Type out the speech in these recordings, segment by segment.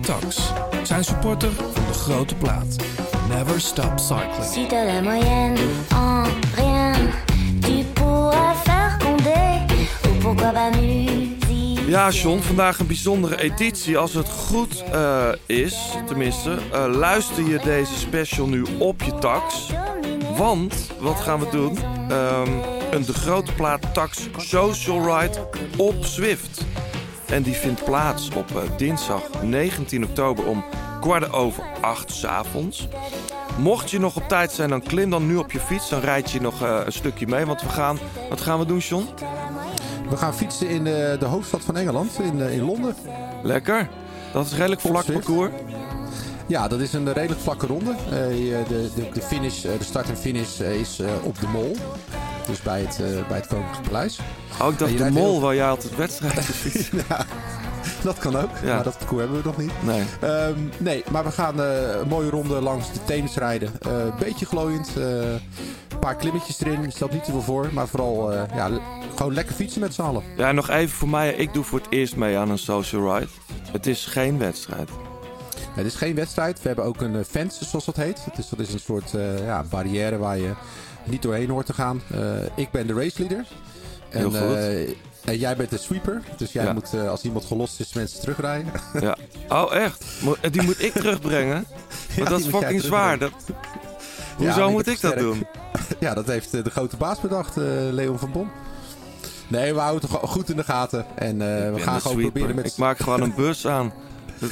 Tax zijn supporter van de grote plaat. Never Stop Cycling. Si t'as la moyenne en rien, tu pourras faire Condé. Ou pourquoi pas. Ja, John, vandaag een bijzondere editie. Als het goed eh, is, tenminste, eh, luister je deze special nu op je tax. Want, wat gaan we doen? Ehm, een de grote plaat tax Social Ride op Zwift. En die vindt plaats op eh, dinsdag 19 oktober om kwart over acht 's avonds. Mocht je nog op tijd zijn, dan klim dan nu op je fiets. Dan rijd je nog eh, een stukje mee. Want we gaan, wat gaan we doen, John? We gaan fietsen in de, de hoofdstad van Engeland, in, eh, in Londen. Lekker. Dat is redelijk vlak parcours. Ja, dat is een redelijk vlakke ronde. Eh, de, de, de, finish, eh, de start en finish eh, is eh, op de Mol. Dus bij het, eh, bij het Koninklijk Paleis. Oh, ik dacht de mol heel- waar jij altijd wedstrijden fietst. ja, dat kan ook. Ja. Maar dat parcours hebben we nog niet. Nee. Ehm, nee, maar we gaan eh, een mooie ronde langs de Theems rijden. Eh, Een beetje glooiend. Een paar klimmetjes erin. Stelt niet te veel voor. Maar vooral ja, gewoon lekker fietsen met z'n allen. Ja, nog even voor mij. Ik doe voor het eerst mee aan een social ride. Het is geen wedstrijd. Het is geen wedstrijd. We hebben ook een fence, zoals dat heet. Dus dat is een soort ja, barrière waar je niet doorheen hoort te gaan. Eh, ik ben de race leader. En, eh, en jij bent de sweeper. Dus jij Ja. moet, eh, als iemand gelost is, mensen terugrijden. Ja. Oh, echt? Die moet ik terugbrengen? Want dat is fucking zwaar. Dat... Hoezo moet ik dat doen? Ja, dat heeft de grote baas bedacht, eh, Leon van Bon. Nee, we houden het goed in de gaten. En we gaan gewoon sweeper. proberen met... Ik maak gewoon een bus aan.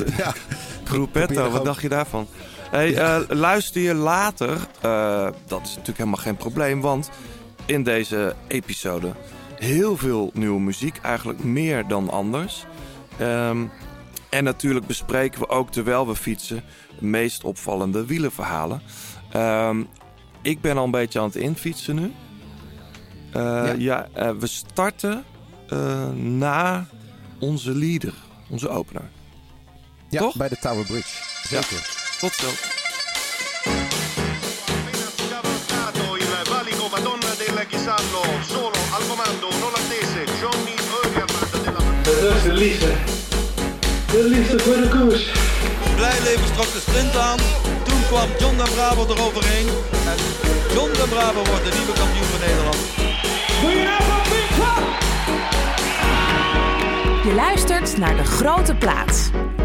Ja, wat dacht je daarvan? Hey, eh, luister je later, eh, dat is natuurlijk helemaal geen probleem, want in deze episode heel veel nieuwe muziek, eigenlijk meer dan anders. Ehm, en natuurlijk bespreken we ook terwijl we fietsen de meest opvallende wielenverhalen. Ehm, ik ben al een beetje aan het infietsen nu. Eh, ja, Ja. we starten na onze leader, onze opener. ja toch? bij de Tower Bridge. Ja. Tot zo. Dat is de liefde. De liefde voor de koers. Blijleven trok de sprint aan. Toen kwam John den Bravo eroverheen. En John den Bravo wordt de nieuwe kampioen van Nederland. Je luistert naar De Grote Plaats.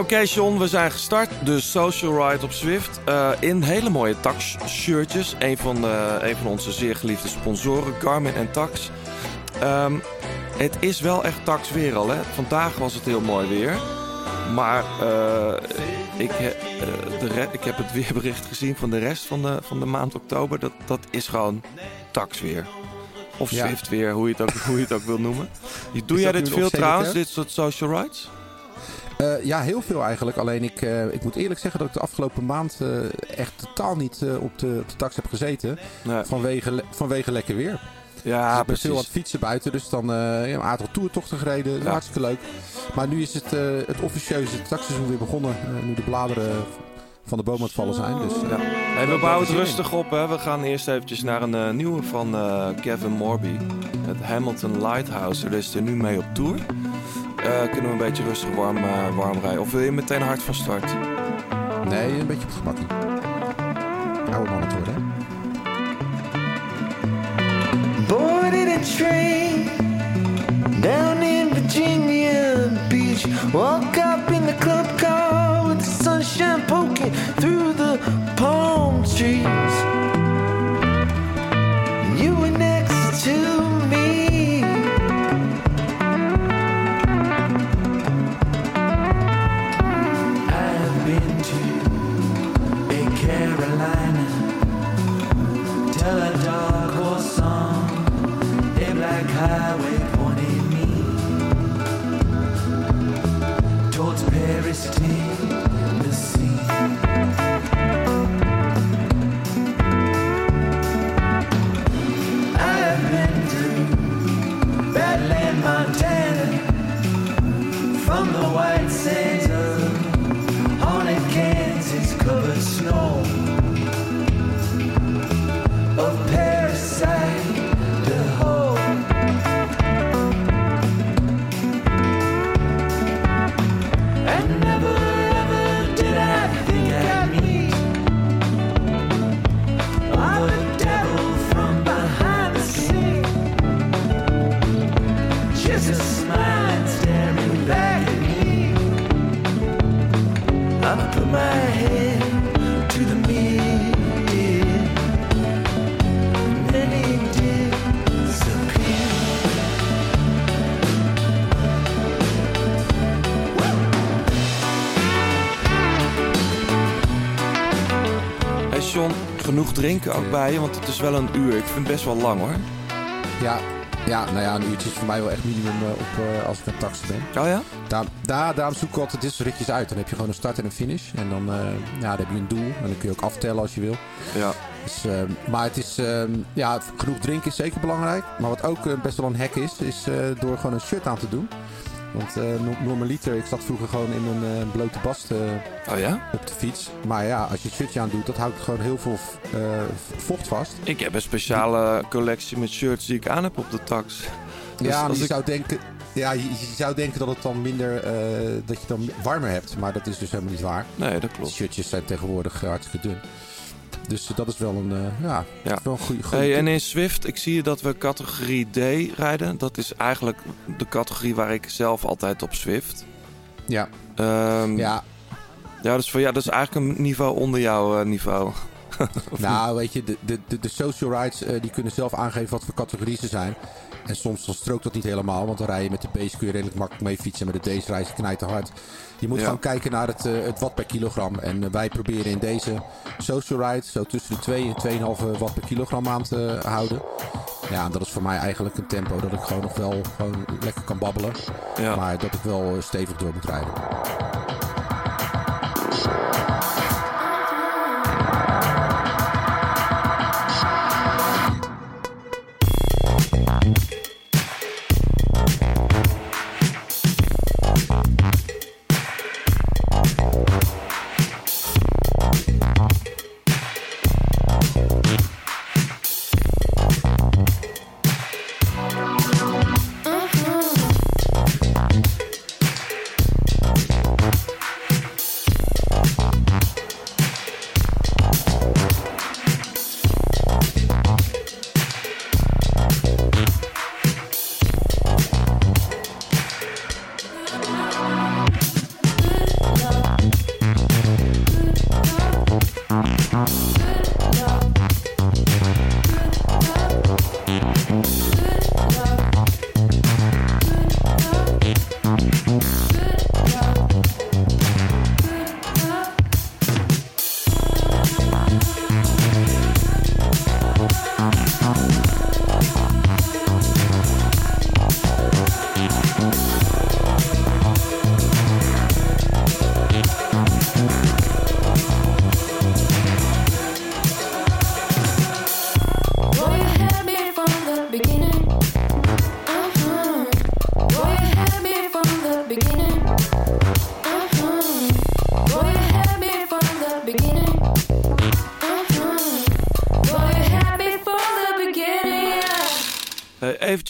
Oké, John, we zijn gestart. De Social Ride op Zwift. eh, in hele mooie Tax-shirtjes. Een van, een van onze zeer geliefde sponsoren, Garmin en Tax. Ehm, het is wel echt Tax weer al, hè? Vandaag was het heel mooi weer. Maar eh, ik, de re- ik heb het weerbericht gezien van de rest van de, van de maand oktober. Dat, dat is gewoon Tax weer. Of Ja. Zwift weer, hoe je het ook, hoe je het ook wil noemen. Doe jij dit veel trouwens, dit soort social rides? Eh, ja, heel veel eigenlijk. Alleen ik, eh, ik moet eerlijk zeggen dat ik de afgelopen maand eh, echt totaal niet op, de, op de tax heb gezeten. Nee. Vanwege, vanwege lekker weer. Ja, ik ben veel aan het fietsen buiten, dus dan een aantal toertochten gereden. Ja. Hartstikke leuk. Maar nu is het, het officieuze taxseizoen weer begonnen. nu de bladeren van de boom aan het vallen zijn. Dus, Ja. Hey, we bouwen het in. rustig op. Hè. We gaan eerst eventjes naar een nieuwe van Kevin Morby. Het Hamilton Lighthouse. Daar is er nu mee op tour. Eh, kunnen we een beetje rustig warm, eh, warm rijden? Of wil je meteen hard van start? Nee, een beetje op het gemakkie. Oude man het worden, hè? Boarded a train down in Virginia Beach. Woke up in the club car with the sunshine poking through the palm trees. You were next to drinken ook bij je, want het is wel een uur. Ik vind het best wel lang hoor. Ja, ja, nou ja, een uurtje is voor mij wel echt minimum eh, op, eh, als ik aan taxi ben. Oh ja? Daar, daar, daarom zoek ik altijd dit soort ritjes uit. Dan heb je gewoon een start en een finish. En dan, eh, ja, dan heb je een doel. En dan kun je ook aftellen als je wil. Ja. Dus, eh, maar het is, eh, ja, genoeg drinken is zeker belangrijk. Maar wat ook best wel een hack is, is door gewoon een shirt aan te doen. Want no- normaliter, ik zat vroeger gewoon in een eh, blote bast eh, Oh ja? op de fiets. Maar ja, als je het shirtje aan doet, dat houdt gewoon heel veel vocht vast. Ik heb een speciale collectie met shirts die ik aan heb op de tax. Dus ja, als je, ik- zou denken, ja je, je zou denken dat het dan minder, dat je dan warmer hebt. Maar dat is dus helemaal niet waar. Nee, dat De klopt. shirtjes zijn tegenwoordig hartstikke dun. Dus dat is wel een, eh, ja, Ja. wel een goede, goede Hey, en in Swift, ik zie dat we categorie D rijden. Dat is eigenlijk de categorie waar ik zelf altijd op Swift. Ja, Ehm, ja. ja, dus voor jou, dat is eigenlijk een niveau onder jouw eh, niveau. nou weet je, de, de, de, social rights eh, die kunnen zelf aangeven wat voor categorie ze zijn. En soms dan strookt dat niet helemaal, want dan rij je met de B's kun je redelijk makkelijk mee fietsen. Maar de D's rijden ze knijten hard. Je moet Ja. gewoon kijken naar het, eh, het watt per kilogram. En eh, wij proberen in deze social rides zo tussen de 2 en 2,5 watt per kilogram aan te houden. Ja, en dat is voor mij eigenlijk een tempo dat ik gewoon nog wel gewoon lekker kan babbelen. Ja. Maar dat ik wel eh, stevig door moet rijden.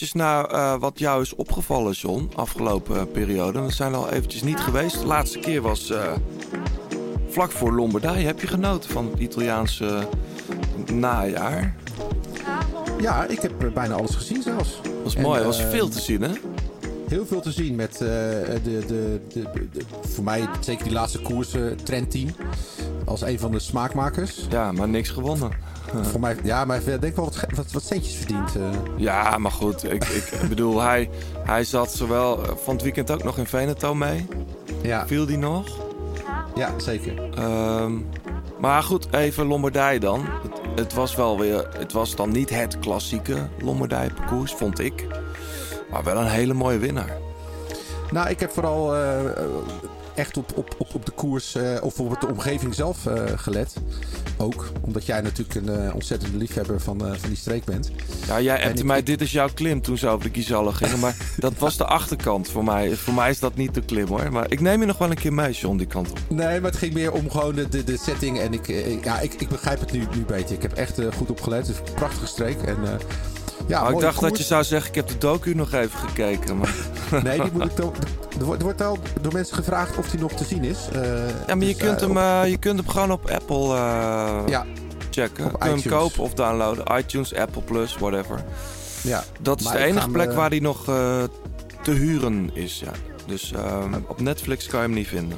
Eventjes naar eh, wat jou is opgevallen, John, afgelopen eh, periode. We zijn al eventjes niet geweest. De laatste keer was eh, vlak voor Lombardije. Heb je genoten van het Italiaanse najaar? Ja, ik heb bijna alles gezien zelfs. Dat was En, mooi, er was veel te zien, hè? Heel veel te zien met eh, de, de, de, voor mij zeker die laatste koers, Trend 10. Als een van de smaakmakers. Ja, maar niks gewonnen. Voor mij, ja, maar heeft denk ik wel wat, wat, wat centjes verdiend. eh. Ja, maar goed, ik, ik bedoel, hij, hij zat zowel eh, van het weekend ook nog in Veneto mee. ja, Viel die nog? ja, zeker. Ehm, maar goed, even Lombardije dan. Het, het was wel weer, het was dan niet het klassieke Lombardije parcours, vond ik. Maar wel een hele mooie winnaar. Nou, ik heb vooral eh, echt op, op, op, op de koers eh, of op de omgeving zelf eh, gelet. Ook omdat jij natuurlijk een eh, ontzettende liefhebber van, van die streek bent. Ja, jij appte ik- mij, dit is jouw klim toen ze over de Gizallen gingen. Maar dat was de achterkant voor mij. Voor mij is dat niet de klim hoor. Maar ik neem je nog wel een keer mee, John, die kant op. Nee, maar het ging meer om gewoon de, de, de setting. En ik, ik- ja, ik, ik begrijp het nu, nu beter. Ik heb echt goed opgelet. Het is een prachtige streek. En, ja, Maar ik dacht dat je zou zeggen, ik heb de docu nog even gekeken. Maar... Nee, die moet ik dan, er wordt- al door mensen gevraagd of die nog te zien is. Eh, Ja, maar je, dus, kunt eh, hem, eh, je kunt hem gewoon op Apple ja, checken. op je hem iTunes. kopen of downloaden. iTunes, Apple Plus, whatever. ja. Dat is de enige hem, plek waar die nog te huren is. Ja. Dus ehm, op Netflix kan je hem niet vinden.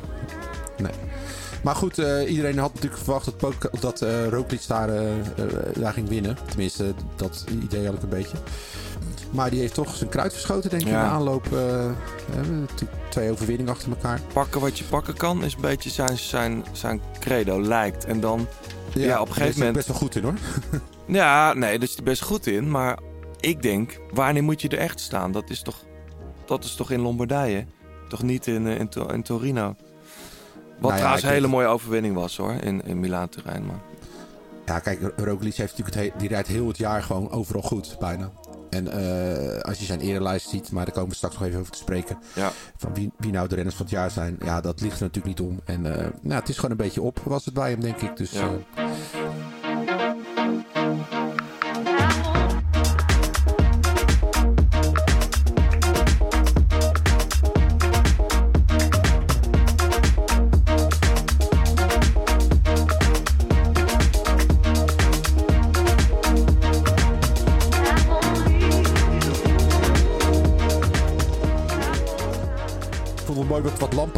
Maar goed, eh, iedereen had natuurlijk verwacht dat, dat Roglic daar, eh, daar ging winnen. Tenminste, dat idee had ik een beetje. Maar die heeft toch zijn kruid verschoten, denk ik, Ja. in de aanloop. twee overwinningen achter elkaar. Pakken wat je pakken kan is een beetje zijn, zijn, zijn credo, lijkt. En dan, ja, op een daar is gegeven hij moment... best wel goed in, hoor. Ja, nee, daar is hij best goed in. Maar ik denk, wanneer moet je er echt staan? Dat is toch, dat is toch in Lombardije? Toch niet in, in, in Torino? Wat Nou ja, een hele mooie overwinning was hoor, in, in Milaan-terrein. Maar Ja, kijk, Roglic heeft natuurlijk het he- die rijdt heel het jaar gewoon overal goed, bijna. En eh, als je zijn erelijst ziet, maar daar komen we straks nog even over te spreken. Ja. Van wie, wie nou de renners van het jaar zijn. Ja, dat ligt er natuurlijk niet om. En eh, nou, het is gewoon een beetje op, was het bij hem, denk ik. Dus Ja. eh,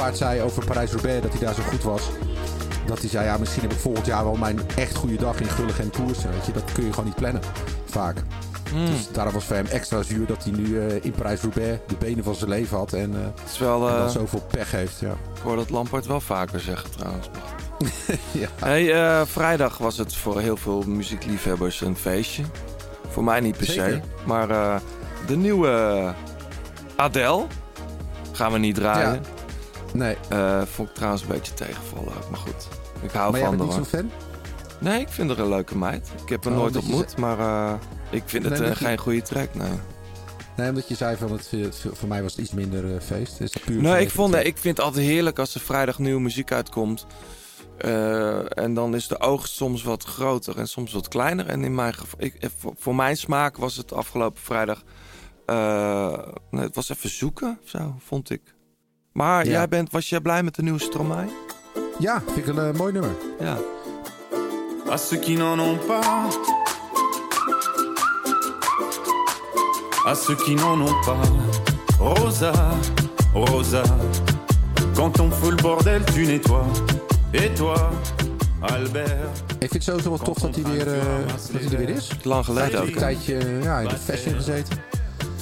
Lampaard zei over Parijs-Roubaix, dat hij daar zo goed was. Dat hij zei, ja, misschien heb ik volgend jaar wel mijn echt goede dag in Gulligen koersen. Weet je, dat kun je gewoon niet plannen, vaak. Hmm. Dus daarom was voor hem extra zuur dat hij nu eh, in Parijs-Roubaix de benen van zijn leven had. En, eh, het is wel... en eh, dan zoveel pech heeft, ja. Ik hoor dat Lampard wel vaker zeggen trouwens. ja. Hey, vrijdag was het voor heel veel muziekliefhebbers een feestje. Voor mij niet per Zeker. se. Maar de nieuwe Adele gaan we niet draaien. Nee. Eh, vond ik trouwens een beetje tegenvallen ook, maar goed. Ik hou Maar van haar. niet zo'n fan? Nee, ik vind haar een leuke meid. Ik heb haar Oh, nooit je ontmoet, maar eh, ik vind het eh, je- geen goede track, nee. Nee, omdat je zei van, het, voor mij was het iets minder feest. Is puur Nee, ik, vond, nee, ik vind het altijd heerlijk als er vrijdag nieuwe muziek uitkomt. En dan is de oogst soms wat groter en soms wat kleiner. En in mijn ik, voor, voor mijn smaak was het afgelopen vrijdag. het was even zoeken, of zo, vond ik. Maar Ja. jij bent, was jij blij met de nieuwe Stromae? Ja, vind ik een eh, mooi nummer. Ja. À ceux qui n'en ont pas, à ceux qui n'en ont pas, Rosa, Rosa, quand on fout le bordel, tu nettoies. Et toi, Albert. Ik vind het sowieso wel tof dat hij weer, eh, dat hij er weer is. Lang geleden Hij ook. heeft een tijdje eh, ja, in de fashion gezeten.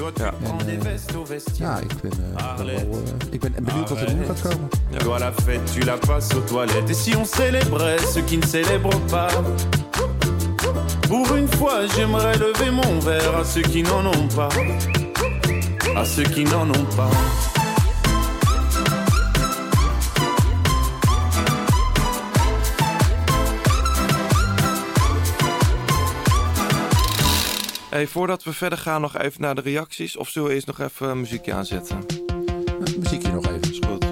Ja. Prends des vestes au vestiaire. Ja, ik ben, ben wel, eh, ik ben benieuwd wat er nu gaat komen. Toi la fête, tu la passes aux toilettes. Et si on célébrait ceux qui ne célèbrent pas? Pour une fois, j'aimerais lever mon verre à ceux qui n'en ont pas. À ceux qui n'en ont pas. Hey, voordat we verder gaan, nog even naar de reacties. Of zullen we eerst nog even een muziekje aanzetten? Muziekje nog even. Is goed.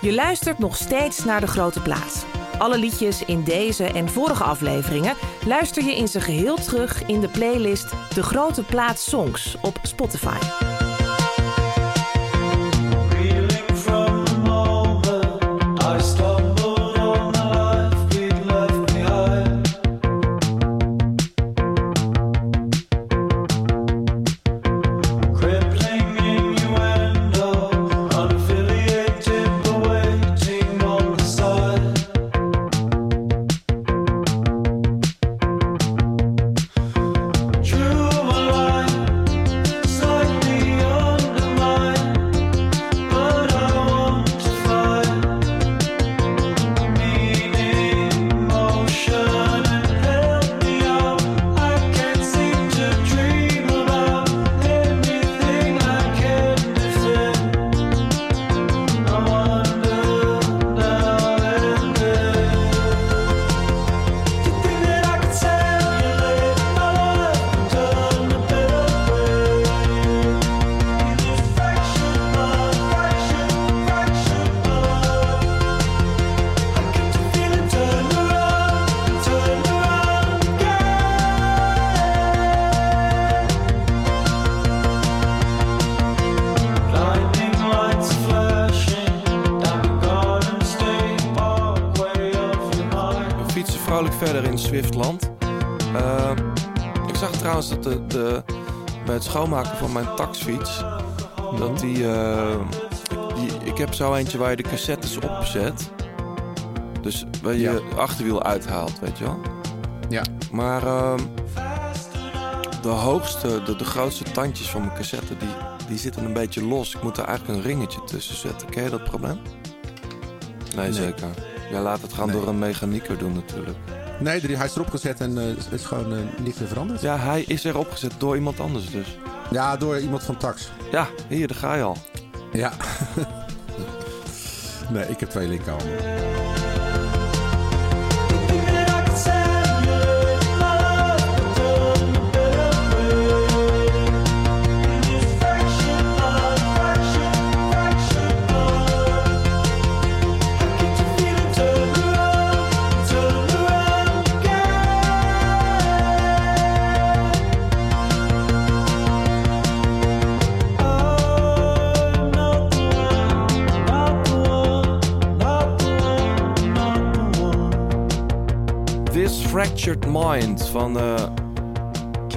Je luistert nog steeds naar De Grote Plaats. Alle liedjes in deze en vorige afleveringen luister je in zijn geheel terug in de playlist De Grote Plaats Songs op Spotify. Mijn taxfiets... dat die, eh, die... Ik heb zo eentje waar je de cassettes op zet. Dus waar je Ja. achterwiel uithaalt, weet je wel. Ja. Maar ehm, de hoogste, de, de grootste tandjes van mijn cassette, die, die zitten een beetje los. Ik moet er eigenlijk een ringetje tussen zetten. Ken je dat probleem? Nee, Nee. zeker. Jij laat het gaan Nee. door een mechanieker doen natuurlijk. Nee, hij is erop gezet en eh, is gewoon eh, niks meer veranderd. Ja, hij is erop gezet door iemand anders dus. Ja, door iemand van Tax. Ja, hier, daar ga je al. Ja. nee, ik heb twee linkerhanden. Fractured Mind van eh,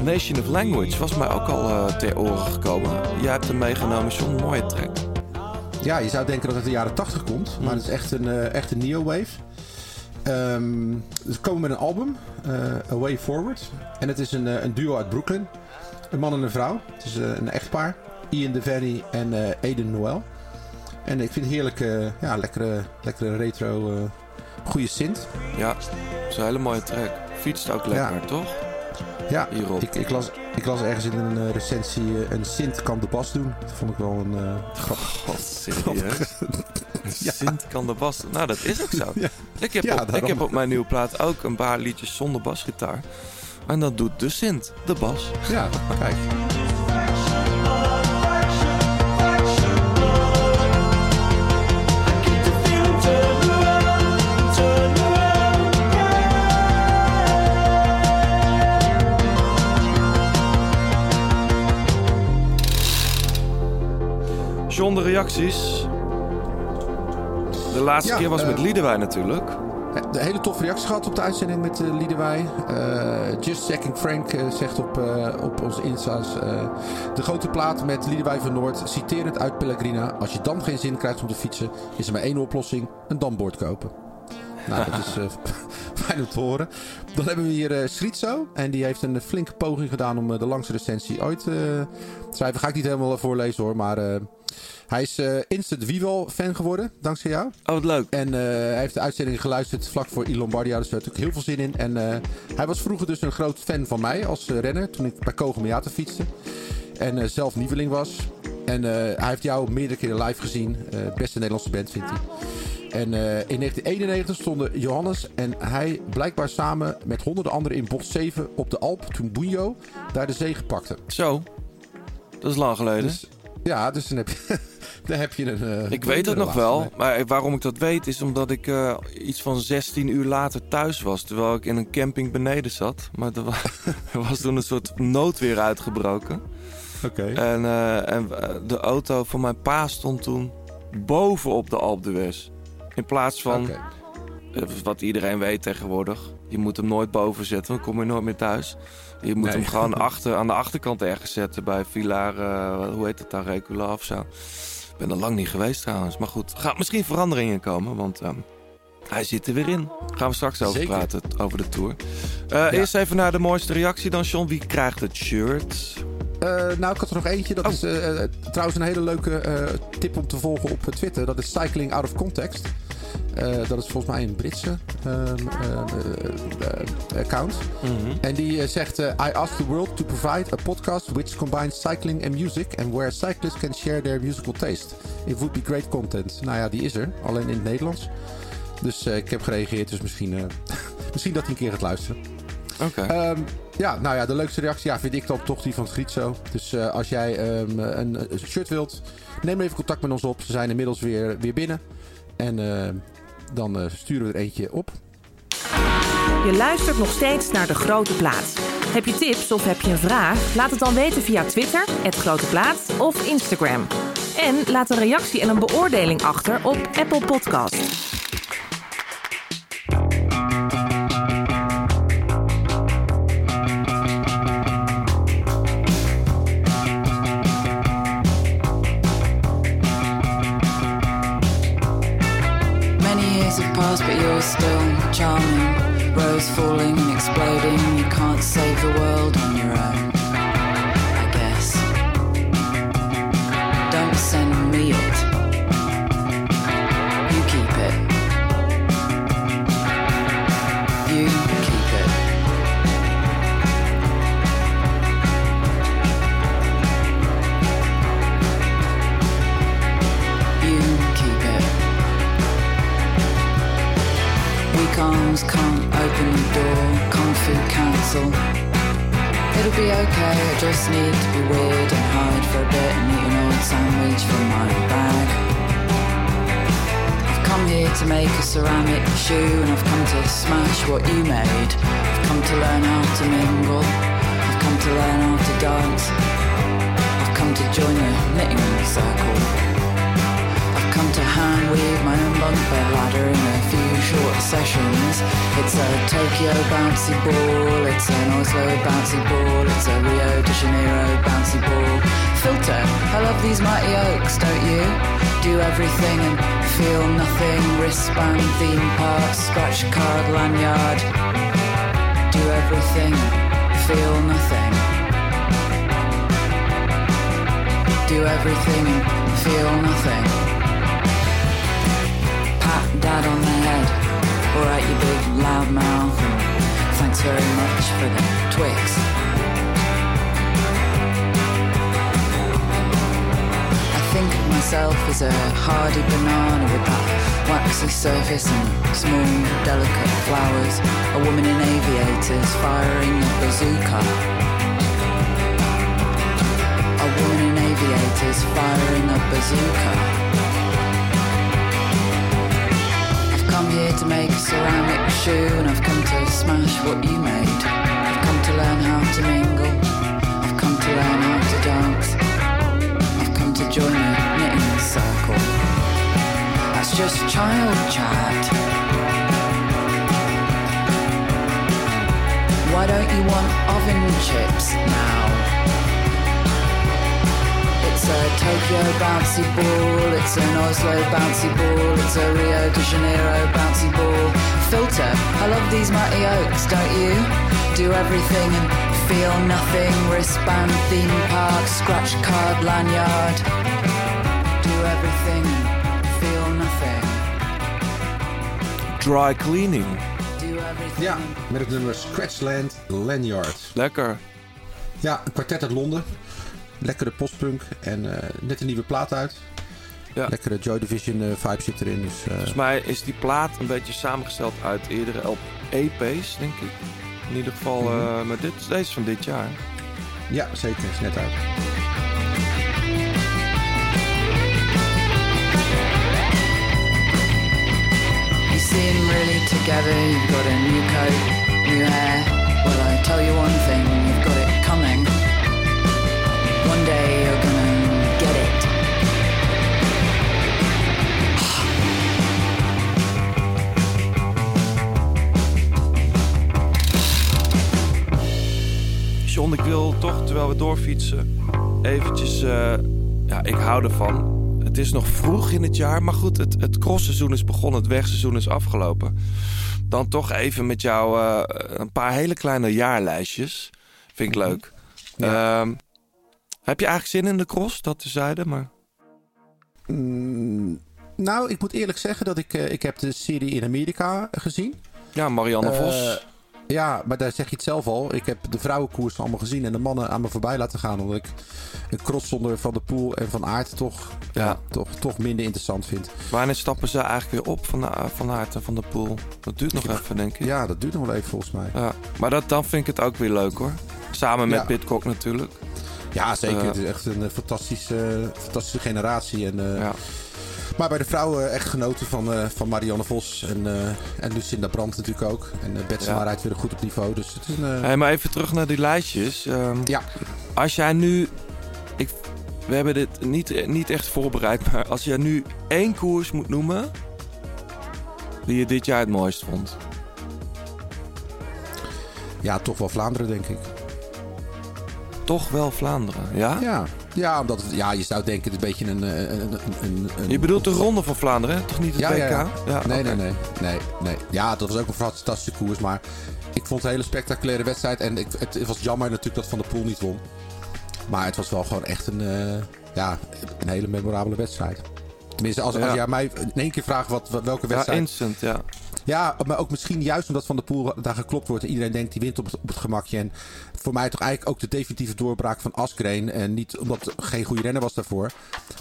Nation of Language was mij ook al eh, ter oren gekomen. Jij hebt hem meegenomen, John. Mooie track. Ja, je zou denken dat het de jaren 80 komt, maar het is echt een, eh, echt een neo-wave. Ehm, ze komen met een album, A Way Forward. En het is een, een duo uit Brooklyn. Een man en een vrouw. Het is een echtpaar. Ian DeVanny en Aiden Noel. En ik vind het heerlijk, ja, lekkere, lekkere retro, goede synth. Ja, dat is een hele mooie track. Fietst ook lekker, Ja. toch? Ja, Hierop. ik, ik, las, ik las ergens in een eh, recensie eh, een synth kan de bas doen. Dat vond ik wel een eh, grappig. God, serieus? Sint kan de bas. Nou, dat is ook zo. Ja. Ik, heb op, ik heb op mijn nieuwe plaat ook een paar liedjes zonder basgitaar. En dat doet de Sint, de bas. Ja, kijk. John, de reacties. De laatste Ja, keer was eh, met Liedewij natuurlijk. De hele toffe reacties gehad op de uitzending met uh, Liedewij. Eh, Just Checking Frank eh, zegt op, eh, op onze Insta's... eh, de grote plaat met Liedewij van Noord, citerend uit Pellegrina... als je dan geen zin krijgt om te fietsen... is er maar één oplossing, een dambord kopen. Nou, dat is eh, fijn om te horen. Dan hebben we hier eh Schritzo. En die heeft een flinke poging gedaan om eh, de langste recensie ooit eh, te schrijven. Ga ik niet helemaal voorlezen hoor, maar... hij is eh, instant Vivo fan geworden, dankzij jou. Oh, wat leuk. En eh, hij heeft de uitzending geluisterd vlak voor Il Lombardia. Dus daar had ik heel veel zin in. En eh, hij was vroeger dus een groot fan van mij als renner. Toen ik bij Kogelmeata fietste. En zelf nieuweling was. En hij heeft jou meerdere keren live gezien. Beste Nederlandse band vindt hij. En in 1991 stonden Johannes en hij blijkbaar samen met honderden anderen in bocht 7 op de Alp. Toen Bunjo daar de zege pakte. Zo, dat is lang geleden. Dus, ja, dus dan heb je, dan heb je een... eh, ik weet het nog wel, mee. maar waarom ik dat weet is omdat ik eh, iets van 16 uur later thuis was. Terwijl ik in een camping beneden zat. Maar er was, er was toen een soort noodweer uitgebroken. Oké. En, eh, en de auto van mijn pa stond toen boven op de Alpe d'Huez. In plaats van, wat iedereen weet tegenwoordig, je moet hem nooit boven zetten, dan kom je nooit meer thuis. Je moet Nee. hem gewoon achter, aan de achterkant ergens zetten bij Villar, hoe heet het daar, Recula of zo. Ik ben er lang niet geweest trouwens, maar goed. Er gaat misschien veranderingen komen, want ehm, hij zit er weer in. Gaan we straks over Zeker. praten, over de tour. Eh, Eerst even naar de mooiste reactie dan, John. Wie krijgt het shirt? Eh, nou, ik had er nog eentje. Dat Oh. is eh, trouwens een hele leuke eh, tip om te volgen op Twitter. Dat is Cycling Out of Context. Eh, dat is volgens mij een Britse ehm, eh, eh, account. En die zegt: I ask the world to provide a podcast which combines cycling and music and where cyclists can share their musical taste. It would be great content. Nou ja, die is er, alleen in het Nederlands. Dus ik heb gereageerd, dus misschien, misschien dat hij een keer gaat luisteren. Oké. Ehm, ja, nou ja, de leukste reactie ja, vind ik dan toch die van Schritzo. Dus als jij ehm, een, een shirt wilt, neem even contact met ons op. Ze zijn inmiddels weer, weer binnen. En eh, dan eh, sturen we er eentje op. Je luistert nog steeds naar De Grote Plaat. Heb je tips of heb je een vraag? Laat het dan weten via Twitter, het Grote Plaat of Instagram. En laat een reactie en een beoordeling achter op Apple Podcast. still charming. Rose falling and exploding. You can't save the world on your own. I just need to be weird and hide for a bit and eat an old sandwich from my bag. I've come here to make a ceramic shoe and I've come to smash what you made. I've come to learn how to mingle, I've come to learn how to dance. I've come to join the knitting circle. Hand weave my own bunk bed ladder in a few short sessions. It's a Tokyo bouncy ball, it's an Oslo bouncy ball, it's a Rio de Janeiro bouncy ball. Filter, I love these mighty oaks, don't you? Do everything and feel nothing. Wristband, theme park, scratch card, lanyard. Do everything, and feel nothing. Do everything and feel nothing pat on the head. Alright, you big loud mouth, and thanks very much for the Twix. I think of myself as a hardy banana with that waxy surface and small, delicate flowers. A woman in aviators firing a bazooka. A woman in aviators firing a bazooka. To make a ceramic shoe and I've come to smash what you made. I've come to learn how to mingle. I've come to learn how to dance. I've come to join a knitting circle. That's just child chat. Why don't you want oven chips now? It's a Tokyo bouncy ball, it's an Oslo bouncy ball, it's a Rio de Janeiro bouncy ball. Filter, I love these mighty oaks, don't you? Do everything and feel nothing. Wristband, theme park, scratch card, lanyard. Do everything and feel nothing. Dry cleaning. Do everything. Ja, met het nummer Scratchland Lanyard. Lekker. Ja, een kwartet uit Londen. Lekkere postpunk en eh, net een nieuwe plaat uit. Ja. Lekkere Joy Division eh, vibe zit erin. Dus, eh, Volgens mij is die plaat een beetje samengesteld uit eerdere EP's, denk ik. In ieder geval, Mhm. eh, maar dit, deze is van dit jaar. Ja, zeker. Is net uit. You seem really together, you've got a new coat, new hair. Well, I tell you one thing, you've got it coming. One day you're gonna get it. John, ik wil toch, terwijl we doorfietsen, eventjes... eh, ja, ik hou ervan. Het is nog vroeg in het jaar, maar goed, het, het crossseizoen is begonnen, het wegseizoen is afgelopen. Dan toch even met jou eh, een paar hele kleine jaarlijstjes. Vind ik leuk. Ehm, heb je eigenlijk zin in de cross, dat tezijde, maar... Mm, nou, ik moet eerlijk zeggen dat ik, eh, ik heb de serie in Amerika gezien. Ja, Marianne Eh, Vos. Ja, maar daar zeg je het zelf al. Ik heb de vrouwenkoers allemaal gezien en de mannen aan me voorbij laten gaan. Omdat ik een cross zonder Van de Poel en Van Aert toch, ja. toch, toch minder interessant vind. Wanneer stappen ze eigenlijk weer op van, de, van Aert en van de Poel? Dat duurt nog even, denk ik. Ja, dat duurt nog wel even volgens mij. Ja, maar dat, dan vind ik het ook weer leuk hoor. Samen met Ja. Pitcock natuurlijk. Ja, zeker. Eh, het is echt een eh, fantastische, fantastische generatie. En, eh, Ja. Maar bij de vrouwen echt genoten van, eh, van Marianne Vos en, eh, en Lucinda Brandt natuurlijk ook. En uh, Betsema Ja. rijdt weer goed op niveau. Dus het is een... eh, Hey, maar even terug naar die lijstjes. Ehm, Ja. Als jij nu... Ik, we hebben dit niet, niet echt voorbereid, maar als jij nu één koers moet noemen... die je dit jaar het mooist vond. Ja, toch wel Vlaanderen denk ik. Toch wel Vlaanderen, ja? Ja, Ja, omdat het, ja, je zou denken het is een beetje een... eh, een, een, een, een- Je bedoelt de Ronde van Vlaanderen, hè? toch niet het ja, WK? ja, ja. nee, nee, nee, nee, nee. Ja, dat was ook een fantastische koers. Maar ik vond het een hele spectaculaire wedstrijd. En ik, het, het was jammer natuurlijk dat Van der Poel niet won. Maar het was wel gewoon echt een, eh, ja, een hele memorabele wedstrijd. Tenminste, als, als Ja. jij mij in één keer vraagt wat, wat- welke Ja, wedstrijd... instant, ja. Ja, maar ook misschien juist omdat Van der Poel daar geklopt wordt. En iedereen denkt die wint op het, op het gemakje. En voor mij toch eigenlijk ook de definitieve doorbraak van Askreen. En niet omdat het geen goede renner was daarvoor.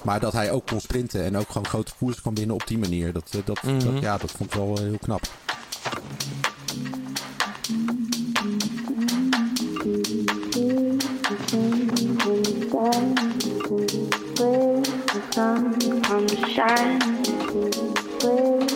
Maar dat hij ook kon sprinten. En ook gewoon grote koers kon winnen op die manier. Dat, eh, dat, Mhm. dat, ja, dat vond ik wel eh, heel knap. Come shine, where the sun comes shine, where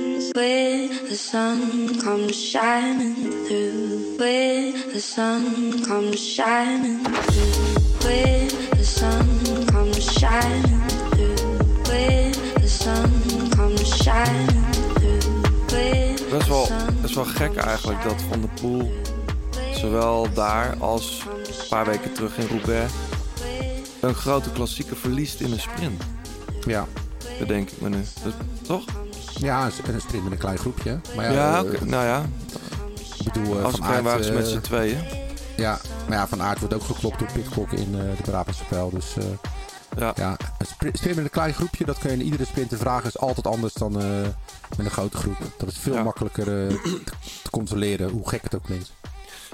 Where the sun comes shining through, where the sun comes shining through, where the sun comes shining through, where the sun comes shining through, Best wel, best wel gek eigenlijk dat Van der Poel zowel daar als een paar weken terug in Roubaix een grote klassieker verliest in een sprint. Ja. Dat denk ik me nu. Dat- toch? Ja, een, een sprint met een klein groepje. Maar ja, Ja, eh, nou ja. Ik bedoel, eh, Als Van ze met eh, z'n tweeën. Ja, maar ja, Van Aert wordt ook geklopt door Pitcock in de Brabantse Pijl. Dus ja. een spri- sprint met een klein groepje, dat kun je in iedere sprint te vragen, is altijd anders dan met een grote groep. Dat is veel Ja. makkelijker te, controleren, hoe gek het ook klinkt.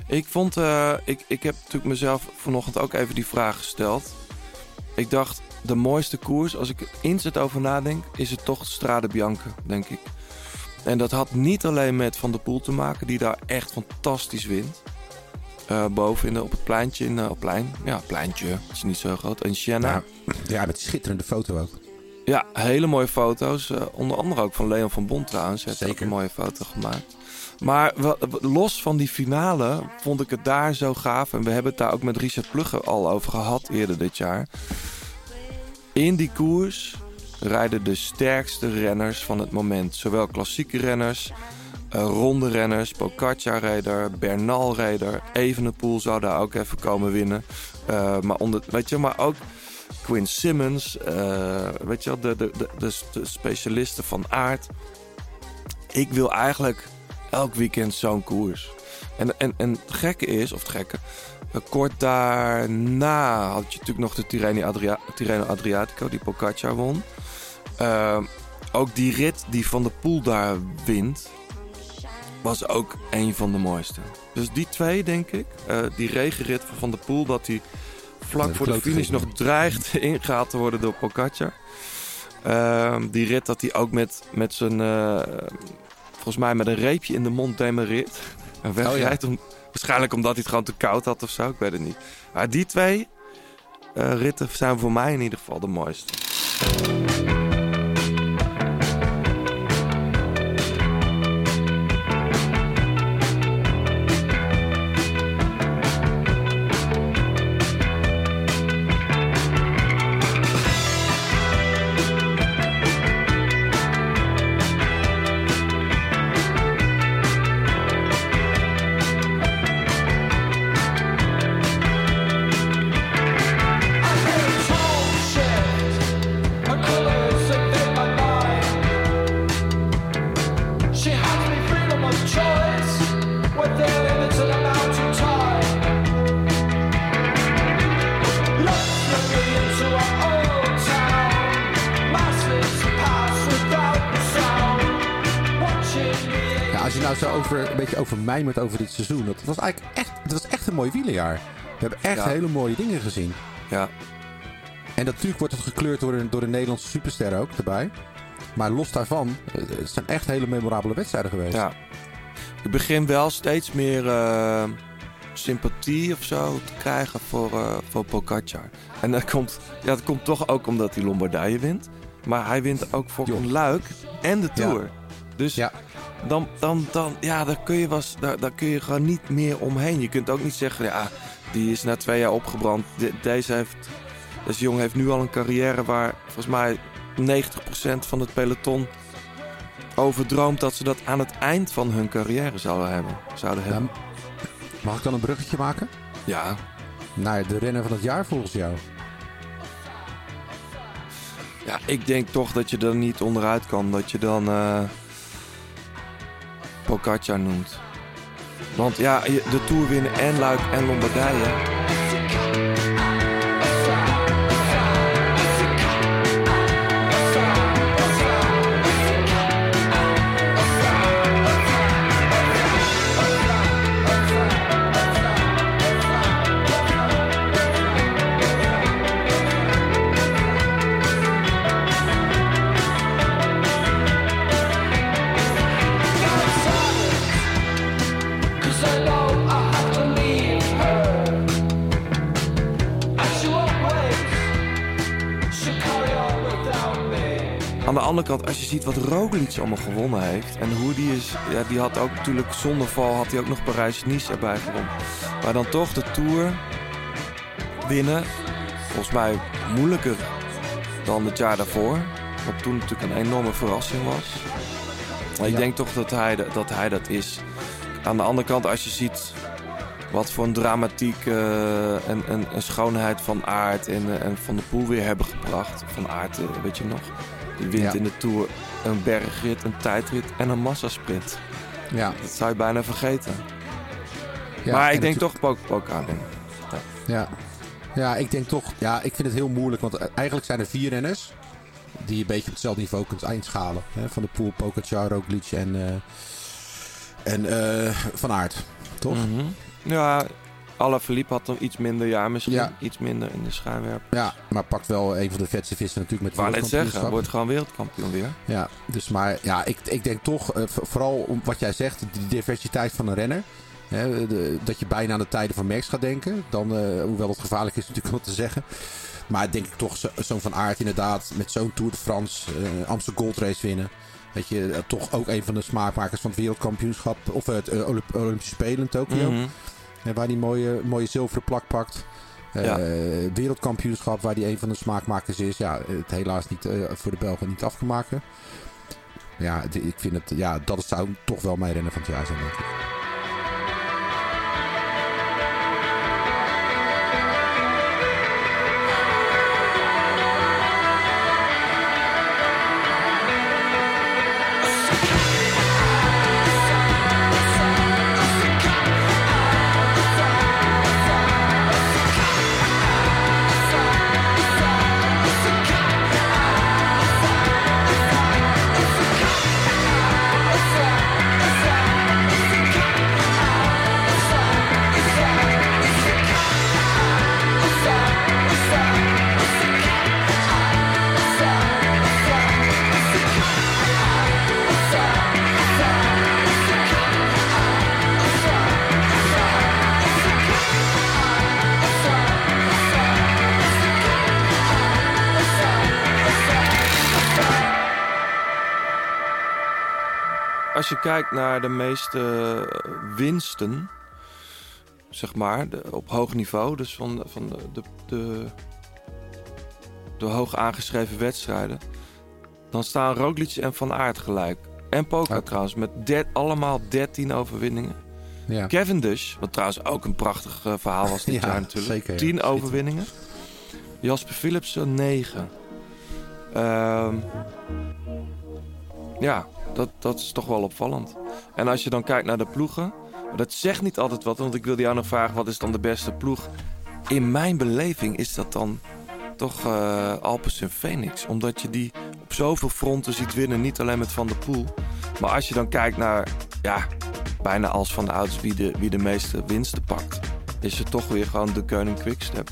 Ik vond, ik, ik heb natuurlijk mezelf vanochtend ook even die vraag gesteld. Ik dacht, de mooiste koers, als ik er instant over nadenk, is het toch Strade Bianca, denk ik. En dat had niet alleen met Van der Poel te maken, die daar echt fantastisch wint. Eh, boven in de, op het pleintje, in, op plein, ja, pleintje, het is niet zo groot, in Siena. Ja, ja, met schitterende foto ook. Ja, hele mooie foto's. eh, onder andere ook van Leon van Bont trouwens. Heeft ook een mooie foto gemaakt. Maar los van die finale vond ik het daar zo gaaf. En we hebben het daar ook met Richard Plugge al over gehad eerder dit jaar. In die koers rijden de sterkste renners van het moment. Zowel klassieke renners, eh, ronde renners, Pogacar-rijder, Bernal-rijder. Evenepoel zou daar ook even komen winnen. Eh, maar, onder, weet je, maar ook Quinn Simmons, eh, weet je de, de, de, de, specialisten van aard. Ik wil eigenlijk elk weekend zo'n koers. En, en, en het gekke is, of het gekke, kort daarna had je natuurlijk nog de Tirreno, Adria Tirreno Adriatico, die Pogacar won. Eh, ook die rit die Van der Poel daar wint, was ook een van de mooiste. Dus die twee, denk ik. Eh, die regenrit van Van der Poel, dat hij vlak de voor de finish nog dreigt ingehaald te worden door Pogacar. Ehm, die rit dat hij ook met, met zijn, eh, volgens mij met een reepje in de mond demereert. En wegrijdt. om, waarschijnlijk omdat hij het gewoon te koud had of zo, ik weet het niet. Maar die twee eh, ritten zijn voor mij in ieder geval de mooiste. Over, een beetje over mijmert over dit seizoen. Dat was eigenlijk echt, het was echt een mooi wielerjaar. We hebben echt Ja. hele mooie dingen gezien. Ja. En natuurlijk wordt het gekleurd door een, door een Nederlandse superster ook erbij. Maar los daarvan, eh, het zijn echt hele memorabele wedstrijden geweest. Ja. Ik begin wel steeds meer eh, sympathie of zo te krijgen voor, eh voor Pogacar. En dat komt, ja, dat komt toch ook omdat hij Lombardije wint. Maar hij wint ook voor een Luik en de Tour. Dus dan, dan, dan, ja, daar kun je was, daar, daar kun je gewoon niet meer omheen. Je kunt ook niet zeggen, ja, die is na twee jaar opgebrand. De- deze, heeft, deze jongen heeft nu al een carrière waar volgens mij 90% van het peloton over droomt dat ze dat aan het eind van hun carrière zouden hebben. Zouden hebben. Mag ik dan een bruggetje maken? Ja. Naar de renner van het jaar volgens jou. Ja, ik denk toch dat je er niet onderuit kan. Dat je dan eh Pogacar noemt. Want ja, de Tour winnen en Luik en Lombardije. Aan de andere kant, als je ziet wat Roglic allemaal gewonnen heeft. En hoe die is. Ja, die had ook natuurlijk zonder val had hij ook nog Parijs-Nice erbij gewonnen. Maar dan toch de Tour winnen. Volgens mij moeilijker dan het jaar daarvoor. Wat toen natuurlijk een enorme verrassing was. Maar ik denk toch dat hij, dat hij dat is. Aan de andere kant, als je ziet wat voor een dramatiek eh, en, en, en schoonheid van Aard en, eh, en Van de Poel weer hebben gebracht. Van Aard, eh, weet je nog? Die wint Ja. in de Tour een bergrit, een tijdrit en een massasprint. Ja. Dat zou je bijna vergeten. Ja, maar ik en denk toch Pok-. Ja. Ja. ja, ik denk toch... Ja, ik vind het heel moeilijk. Want eigenlijk zijn er vier renners... die je een beetje op hetzelfde niveau kunt eindschalen. Hè? Van de Poel, Pogacar, Roglic en, eh, en eh, Van Aert. Toch? Mhm. Ja, Alaphilippe had dan iets minder jaar misschien. Ja. Iets minder in de schijnwerp. Ja, maar pakt wel een van de vetste vissen natuurlijk met net zeggen, wordt gewoon wereldkampioen weer. Ja, dus maar ja, ik, ik denk toch, eh, vooral om wat jij zegt, de diversiteit van een renner. Hè, de- dat je bijna aan de tijden van Max gaat denken. Dan, eh, hoewel het gevaarlijk is natuurlijk om te zeggen. Maar denk ik toch zo- zo'n Van Aert inderdaad met zo'n Tour de France, eh Amsterdam Gold Race winnen. Weet je, toch ook een van de smaakmakers van het wereldkampioenschap. Of het Olymp- Olympische Spelen in Tokio. Mhm. En waar die mooie, mooie zilveren plak pakt. Eh. Wereldkampioenschap waar die een van de smaakmakers is. Ja, het helaas niet eh, voor de Belgen niet afgemaakt. Ja, ik vind het, ja, dat zou toch wel mijn renner van het jaar zijn, denk ik. Als je kijkt naar de meeste eh, winsten, zeg maar, de- op hoog niveau, dus van, van de, de, de, de hoog aangeschreven wedstrijden, dan staan Roglic en Van Aert gelijk. En Poker trouwens, met der- allemaal 13 overwinningen. Ja. Cavendish, wat trouwens ook een prachtig eh, verhaal was dit Ja, jaar natuurlijk. zeker, ja. 10 overwinningen. Jasper Philipsen 9. Ehm, ja, dat, dat is toch wel opvallend. En als je dan kijkt naar de ploegen, dat zegt niet altijd wat, want ik wilde jou nog vragen, wat is dan de beste ploeg? In mijn beleving is dat dan toch eh Alpes en Phoenix, omdat je die op zoveel fronten ziet winnen, niet alleen met Van der Poel. Maar als je dan kijkt naar, ja, bijna als van de ouders wie de, wie de meeste winsten pakt, is het toch weer gewoon de Koning Quickstep.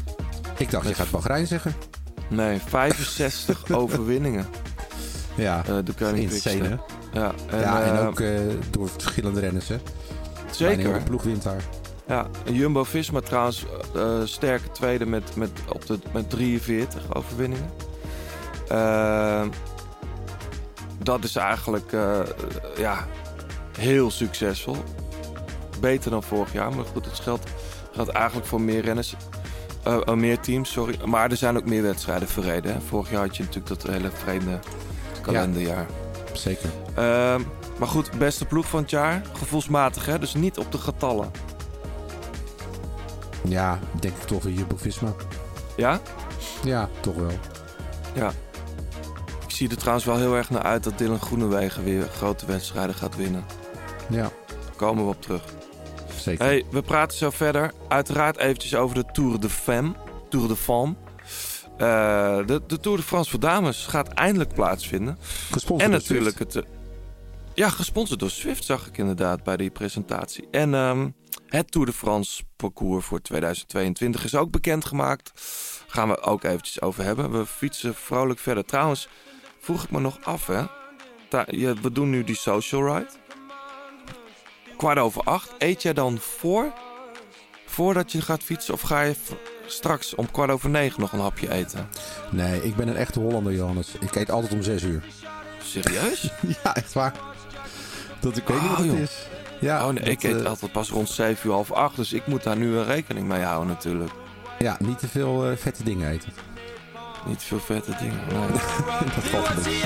Ik dacht, je gaat Bahrein zeggen. Nee, 65 overwinningen. Ja, Eh, de Koning insane, Quickstep. Ja, en, ja, en eh, ook eh, door verschillende renners, hè. Zeker. De ploeg wint daar. Ja, Jumbo-Visma trouwens eh, sterke tweede met, met, op de, met 43 overwinningen. Eh, dat is eigenlijk ja, heel succesvol. Beter dan vorig jaar, maar goed, het geldt, geldt eigenlijk voor meer renners. eh, meer teams, sorry. Maar er zijn ook meer wedstrijden verreden. Hè. Vorig jaar had je natuurlijk dat hele vreemde kalenderjaar. Zeker. Ehm, maar goed, beste ploeg van het jaar. Gevoelsmatig, hè? dus niet op de getallen. Ja, denk ik toch weer Jumbo-Visma. Ja? Ja, toch wel. Ja. Ik zie er trouwens wel heel erg naar uit dat Dylan Groenewegen weer grote wedstrijden gaat winnen. Ja. Daar komen we op terug. Zeker. Hey, we praten zo verder. Uiteraard eventjes over de Tour de Femme. Tour de Femme. Eh, de, de Tour de France voor dames gaat eindelijk plaatsvinden. Gesponsord en door natuurlijk het... eh, ja, gesponsord door Swift zag ik inderdaad bij die presentatie. En ehm, het Tour de France parcours voor 2022 is ook bekendgemaakt. Gaan we ook eventjes over hebben. We fietsen vrolijk verder. Trouwens, vroeg ik me nog af hè. We doen nu die social ride. Kwart over acht. Eet jij dan voor? Voordat je gaat fietsen? Of ga je straks om kwart over negen nog een hapje eten? Nee, ik ben een echte Hollander, Johannes. Ik eet altijd om 6 uur. Serieus? ja, echt waar. Dat ik weet niet Oh, wat het joh. is. Ja, oh nee, dat, ik eet eh, altijd pas rond 7 uur half 8, dus ik moet daar nu een rekening mee houden natuurlijk. Ja, niet te veel eh, vette dingen eten. Niet veel vette dingen, nee. dat valt beetje.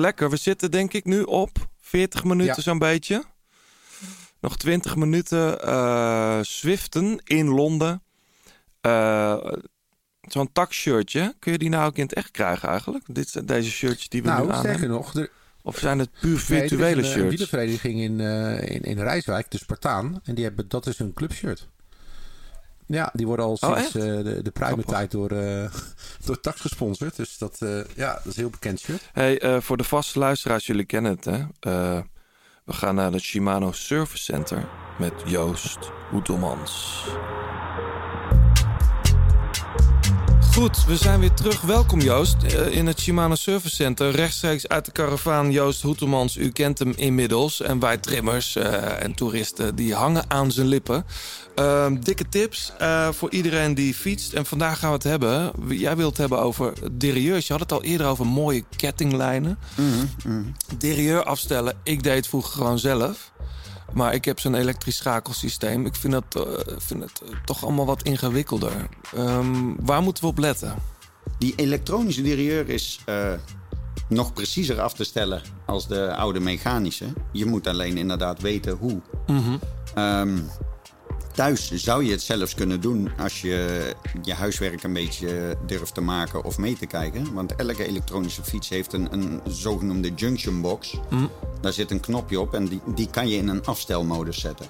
Lekker. We zitten denk ik nu op 40 minuten Ja. zo'n beetje. Nog 20 minuten eh Swiften in Londen. Eh, Zo'n takshirtje. Kun je die nou ook in het echt krijgen eigenlijk? Dit, deze shirtjes die we nu Nou, aan sterker hebben. nog, er, Of zijn het puur Nee, het virtuele een, eh, Een shirts? wielervereniging in, in, in Rijswijk, de Spartaan. En die hebben, dat is hun clubshirt. Ja, die worden al Oh, sinds eh, de, de pruimentijd door, eh door Tax gesponsord. Dus dat, eh, ja, dat is een heel bekend shirt. Hey, voor de vaste luisteraars, jullie kennen het hè. We gaan naar het Shimano Service Center met Joost Hoetelmans. Goed, we zijn weer terug. Welkom Joost eh, in het Shimano Service Center. Rechtstreeks uit de karavaan Joost Hoetelmans. U kent hem inmiddels. En wij trimmers eh, en toeristen die hangen aan zijn lippen. Ehm, dikke tips eh, voor iedereen die fietst. En vandaag gaan we het hebben. Jij wilt het hebben over derieurs. Je had het al eerder over mooie kettinglijnen. Derieur afstellen. Ik deed het vroeger gewoon zelf. Maar ik heb zo'n elektrisch schakelsysteem. Ik vind dat, eh, vind het eh, toch allemaal wat ingewikkelder. Ehm, waar moeten we op letten? Die elektronische derieur is eh, nog preciezer af te stellen als de oude mechanische. Je moet alleen inderdaad weten hoe. Ehm, thuis zou je het zelfs kunnen doen als je je huiswerk een beetje durft te maken of mee te kijken. Want elke elektronische fiets heeft een, een zogenoemde junction box. Daar zit een knopje op en die, die kan je in een afstelmodus zetten.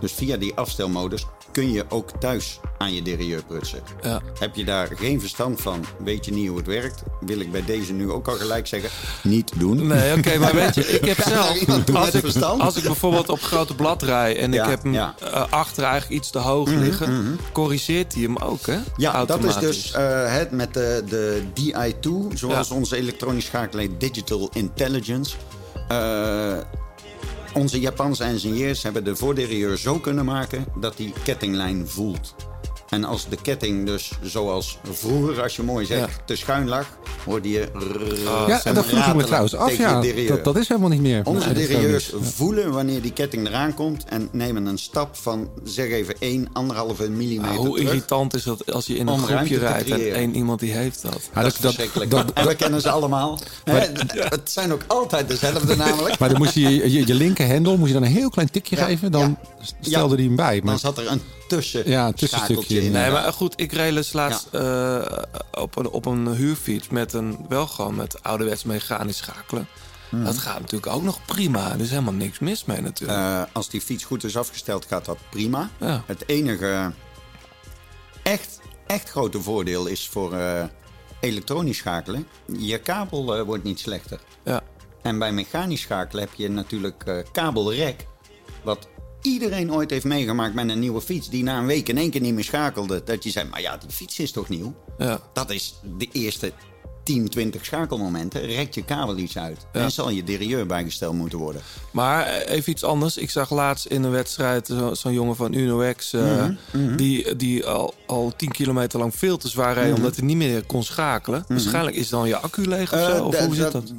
Dus via die afstelmodus kun je ook thuis aan je derieur prutsen. Ja. Heb je daar geen verstand van, weet je niet hoe het werkt, wil ik bij deze nu ook al gelijk zeggen, niet doen. Nee, oké, maar weet je, ik heb zelf... Als ik, verstand? als ik bijvoorbeeld op grote blad rij en Ja, ik heb hem ja. eh, achter eigenlijk iets te hoog Mhm, liggen... mhm. corrigeert hij hem ook, hè? Ja, dat is dus eh, het met de, de DI2, zoals onze elektronisch schakel heet, Digital Intelligence. Eh, onze Japanse ingenieurs hebben de voorderieur zo kunnen maken dat die kettinglijn voelt. En als de ketting dus, zoals vroeger, als je mooi zegt, te schuin lag, hoorde je... ja, en dat vroeg ik me trouwens af. Ja, dat, dat is helemaal niet meer. Onze dat derieurs voelen wanneer die ketting eraan komt en nemen een stap van, zeg even, 1, 1,5 millimeter Ah, hoe terug. irritant is dat als je in een groepje rijdt en één iemand die heeft dat. Ja, dat is verschrikkelijk. en we kennen ze allemaal. Het zijn ook altijd dezelfde namelijk. Maar dan moest je je, je, je linker hendel moest je dan een heel klein tikje Ja, geven. Dan stelde hij hem bij. Maar Dan zat er een tussen Ja, een in. Nee, maar goed, ik reed dus laatst eh, op, een, op een huurfiets met een, wel gewoon met ouderwets mechanisch schakelen. Mhm. Dat gaat natuurlijk ook nog prima. Er is helemaal niks mis mee natuurlijk. Eh, als die fiets goed is afgesteld, gaat dat prima. Ja. Het enige echt, echt grote voordeel is voor eh, elektronisch schakelen. Je kabel wordt niet slechter. Ja. En bij mechanisch schakelen heb je natuurlijk kabelrek. Wat iedereen ooit heeft meegemaakt met een nieuwe fiets. Die na een week in één keer niet meer schakelde. Dat je zei, maar ja, die fiets is toch nieuw? Ja. Dat is de eerste 10, 20 schakelmomenten. Rekt je kabel iets uit. En zal je derieur bijgesteld moeten worden. Maar eh, even iets anders. Ik zag laatst in een wedstrijd zo- zo'n jongen van UnoX... eh, Mhm, mhm. die, die al, al 10 kilometer lang veel te zwaar reed... Mhm. omdat hij niet meer kon schakelen. Waarschijnlijk is dan je accu leeg of Eh, zo? Of hoe zit dat-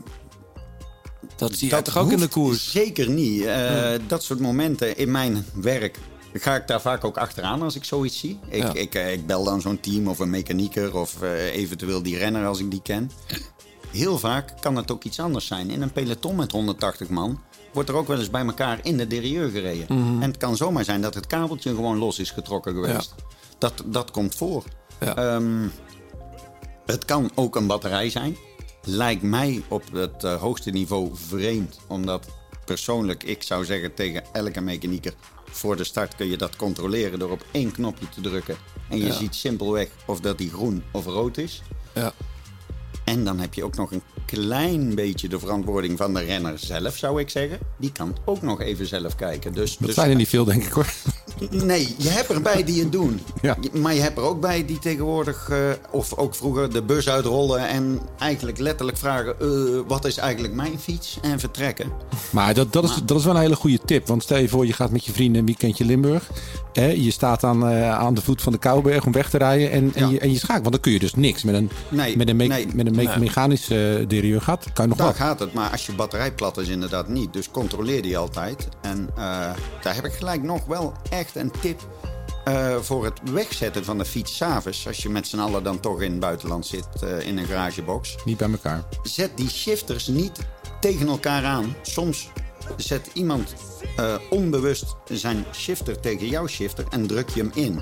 dat? Zie je toch ook in de koers? Zeker niet. Eh, Ja. Dat soort momenten in mijn werk ga ik daar vaak ook achteraan als ik zoiets zie. Ik, Ja. ik, eh, ik bel dan zo'n team of een mechanieker of eh, eventueel die renner als ik die ken. Heel vaak kan het ook iets anders zijn. In een peloton met 180 man wordt er ook wel eens bij elkaar in de derieur gereden. Mhm. En het kan zomaar zijn dat het kabeltje gewoon los is getrokken geweest. Dat, dat komt voor. Ehm, het kan ook een batterij zijn. Lijkt mij op het eh, hoogste niveau vreemd. Omdat persoonlijk, ik zou zeggen tegen elke mechanieker... voor de start kun je dat controleren door op één knopje te drukken. En je Ja. ziet simpelweg of dat die groen of rood is. Ja. En dan heb je ook nog een klein beetje de verantwoording van de renner zelf, zou ik zeggen. Die kan ook nog even zelf kijken. Dus, Dat dus zijn er niet veel, denk ik hoor. Nee, je hebt erbij die het doen. Ja. Maar je hebt er ook bij die tegenwoordig, eh, of ook vroeger, de bus uitrollen en eigenlijk letterlijk vragen: eh, wat is eigenlijk mijn fiets? En vertrekken. Maar dat, dat, is, dat is wel een hele goede tip. Want stel je voor, je gaat met je vrienden een weekendje Limburg. Hè, je staat aan, eh, aan de voet van de Kouberg om weg te rijden. En, en, je, en je schakelt. Want dan kun je dus niks. Met een, Nee, met een, me- nee. met een me- Nee. mechanische uh, derieur gaat, kan je nog Daar wat. gaat het, maar als je batterij plat is, inderdaad niet. Dus controleer die altijd. En eh, daar heb ik gelijk nog wel echt een tip eh, voor het wegzetten van de fiets s'avonds. Als je met z'n allen dan toch in het buitenland zit, eh, in een garagebox. Niet bij elkaar. Zet die shifters niet tegen elkaar aan. Soms zet iemand eh, onbewust zijn shifter tegen jouw shifter en druk je hem in.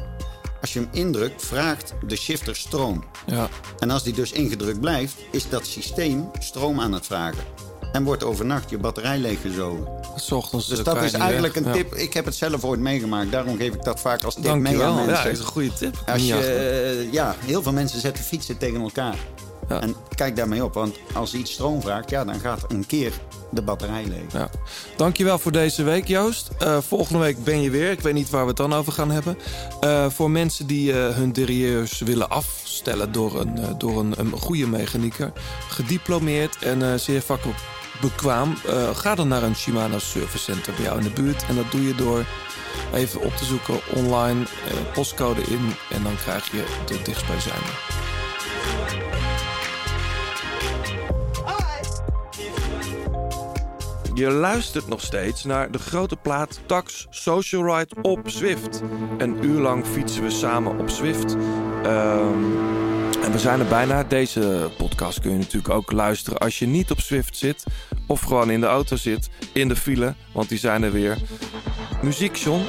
Als je hem indrukt, vraagt de shifter stroom. Ja. En als die dus ingedrukt blijft, is dat systeem stroom aan het vragen. En wordt overnacht je batterij leeggezogen. S ochtends Dus eh, dat is eigenlijk weg. een Ja. tip. Ik heb het zelf ooit meegemaakt. Daarom geef ik dat vaak als tip mee Dankjewel. aan mensen. Ja, dat is een goede tip. Als je, eh, ja, heel veel mensen zetten fietsen tegen elkaar. En kijk daarmee op, want als iets stroom vraagt, ja, dan gaat een keer de batterij leeg. Ja. Dankjewel voor deze week, Joost. Eh, volgende week ben je weer. Ik weet niet waar we het dan over gaan hebben. Voor mensen die hun derieurs willen afstellen door een, door een, een goede mechanieker, gediplomeerd en zeer vakbekwaam, eh, ga dan naar een Shimano Service Center bij jou in de buurt. En dat doe je door even op te zoeken online, eh, postcode in en dan krijg je de dichtstbijzijnde. Je luistert nog steeds naar de grote plaat Tax Social Ride op Zwift. Een uur lang fietsen we samen op Zwift. Ehm, en we zijn er bijna. Deze podcast kun je natuurlijk ook luisteren als je niet op Zwift zit. Of gewoon in de auto zit, in de file, want die zijn er weer. Muziek, John.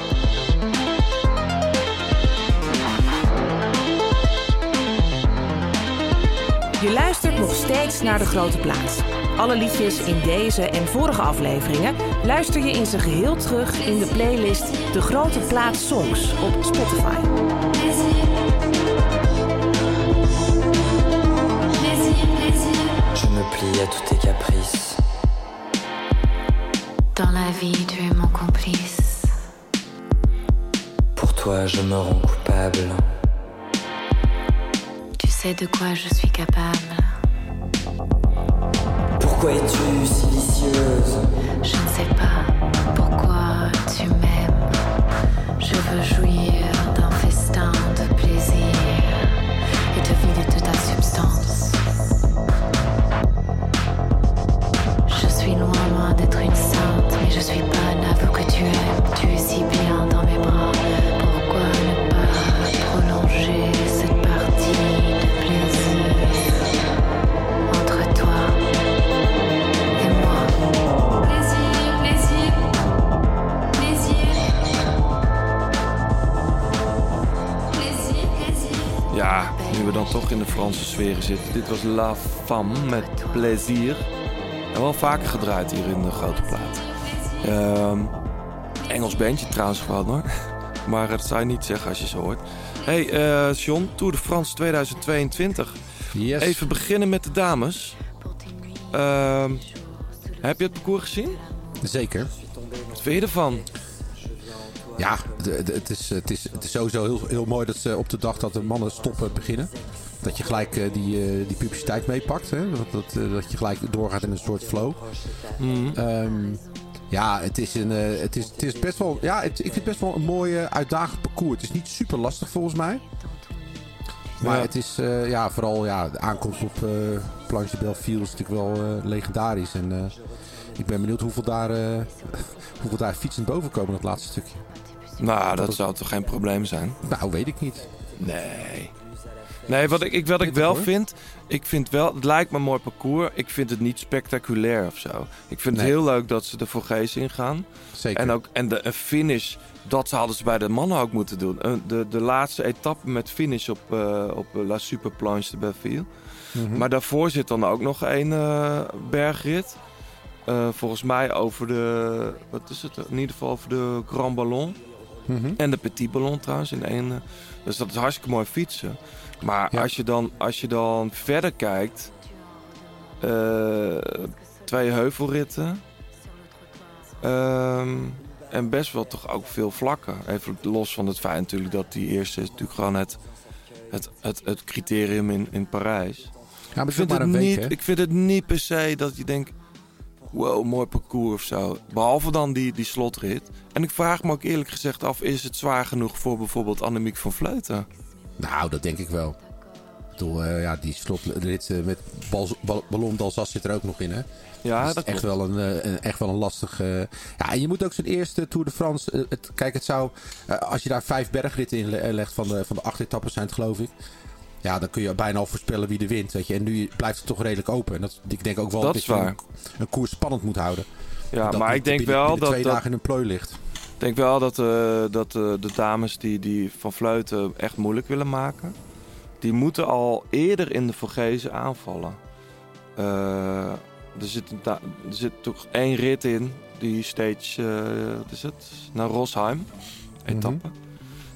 Je luistert nog steeds naar De Grote Plaats. Alle liedjes in deze en vorige afleveringen luister je in zijn geheel terug in de playlist De Grote Plaats Songs op Spotify. Je me plie à tous tes caprices. Dans la vie, tu es mon complice. Pour toi, je me rends coupable. Sais de quoi je suis capable. Pourquoi es-tu si vicieuse Je ne sais pas pourquoi tu m'aimes. Je veux jouir dan toch in de Franse sferen zitten. Dit was La Femme met Plaisir. En wel vaker gedraaid hier in de grote plaat. Ehm, Engels bandje trouwens gewoon hoor. Maar dat zou je niet zeggen als je ze hoort. hey, eh John, Tour de France 2022. Yes. Even beginnen met de dames. Ehm, heb je het parcours gezien? Zeker. Wat vind je ervan? Ja, het is, het is, het is sowieso heel, heel mooi dat ze op de dag dat de mannen stoppen beginnen. Dat je gelijk eh, die, eh, die publiciteit meepakt. Hè? Dat, dat, eh, dat je gelijk doorgaat in een soort flow. Mhm. Ehm, ja, het is, een, het, is, het is best wel. Ja, het, ik vind het best wel een mooi eh, uitdagend parcours. Het is niet super lastig volgens mij. Maar Ja. het is ja, vooral ja, de aankomst op eh Planche Belleville is natuurlijk wel legendarisch. En ik ben benieuwd hoeveel daar, hoeveel daar fietsend boven komen dat laatste stukje. Nou, dat zou toch geen probleem zijn? Nou, weet ik niet. Nee. Nee, wat ik, ik, wat ik wel vind, ik vind wel, het lijkt me een mooi parcours. Ik vind het niet spectaculair of zo. Ik vind het heel leuk dat ze er voor Gees in gaan. Zeker. En ook en de een finish, dat hadden ze bij de mannen ook moeten doen. Eh, De, de laatste etappe met finish op, eh, op La Super Planche de Belleville. Mhm. Maar daarvoor zit dan ook nog een eh, bergrit. Volgens mij over de, wat is het? In ieder geval over de Grand Ballon. Mhm. En de Petit Ballon trouwens in één. Dus dat is hartstikke mooi fietsen. Maar Ja. als, je dan, als je dan verder kijkt. eh, twee heuvelritten. ehm, en best wel toch ook veel vlakken. Even los van het feit natuurlijk dat die eerste is natuurlijk gewoon het, het, het, het criterium in, in Parijs. Ja, maar ik, het vind maar het een niet, ik vind het niet per se dat je denkt... Wow, mooi parcours of zo. Behalve dan die, die slotrit. En ik vraag me ook eerlijk gezegd af... is het zwaar genoeg voor bijvoorbeeld Annemiek van Vleuten? Nou, dat denk ik wel. Ik bedoel, eh, ja, die slotrit eh, met bal, bal, Ballon d'Alsace zit er ook nog in, hè? Ja, Dus dat echt klopt. wel een, eh, een, echt wel een lastig... eh, Ja, en je moet ook zijn eerste Tour de France... het, kijk, het zou... als je daar vijf bergritten in le- legt van de, van de acht etappes zijn het, geloof ik. Ja, dan kun je bijna al voorspellen wie er wint, weet je. En nu blijft het toch redelijk open. En dat, ik denk ook wel Dat dat, is je een, een koers spannend moet houden. Ja, Dat maar ik denk binnen- wel binnen dat... twee dat dagen in een plooi ligt. Ik denk wel dat, eh, dat eh, de dames die, die van Vleuten echt moeilijk willen maken... die moeten al eerder in de Vogezen aanvallen. Eh, er, zit een er zit toch één rit in, die stage, eh, wat is het? Naar Rosheim, etappe.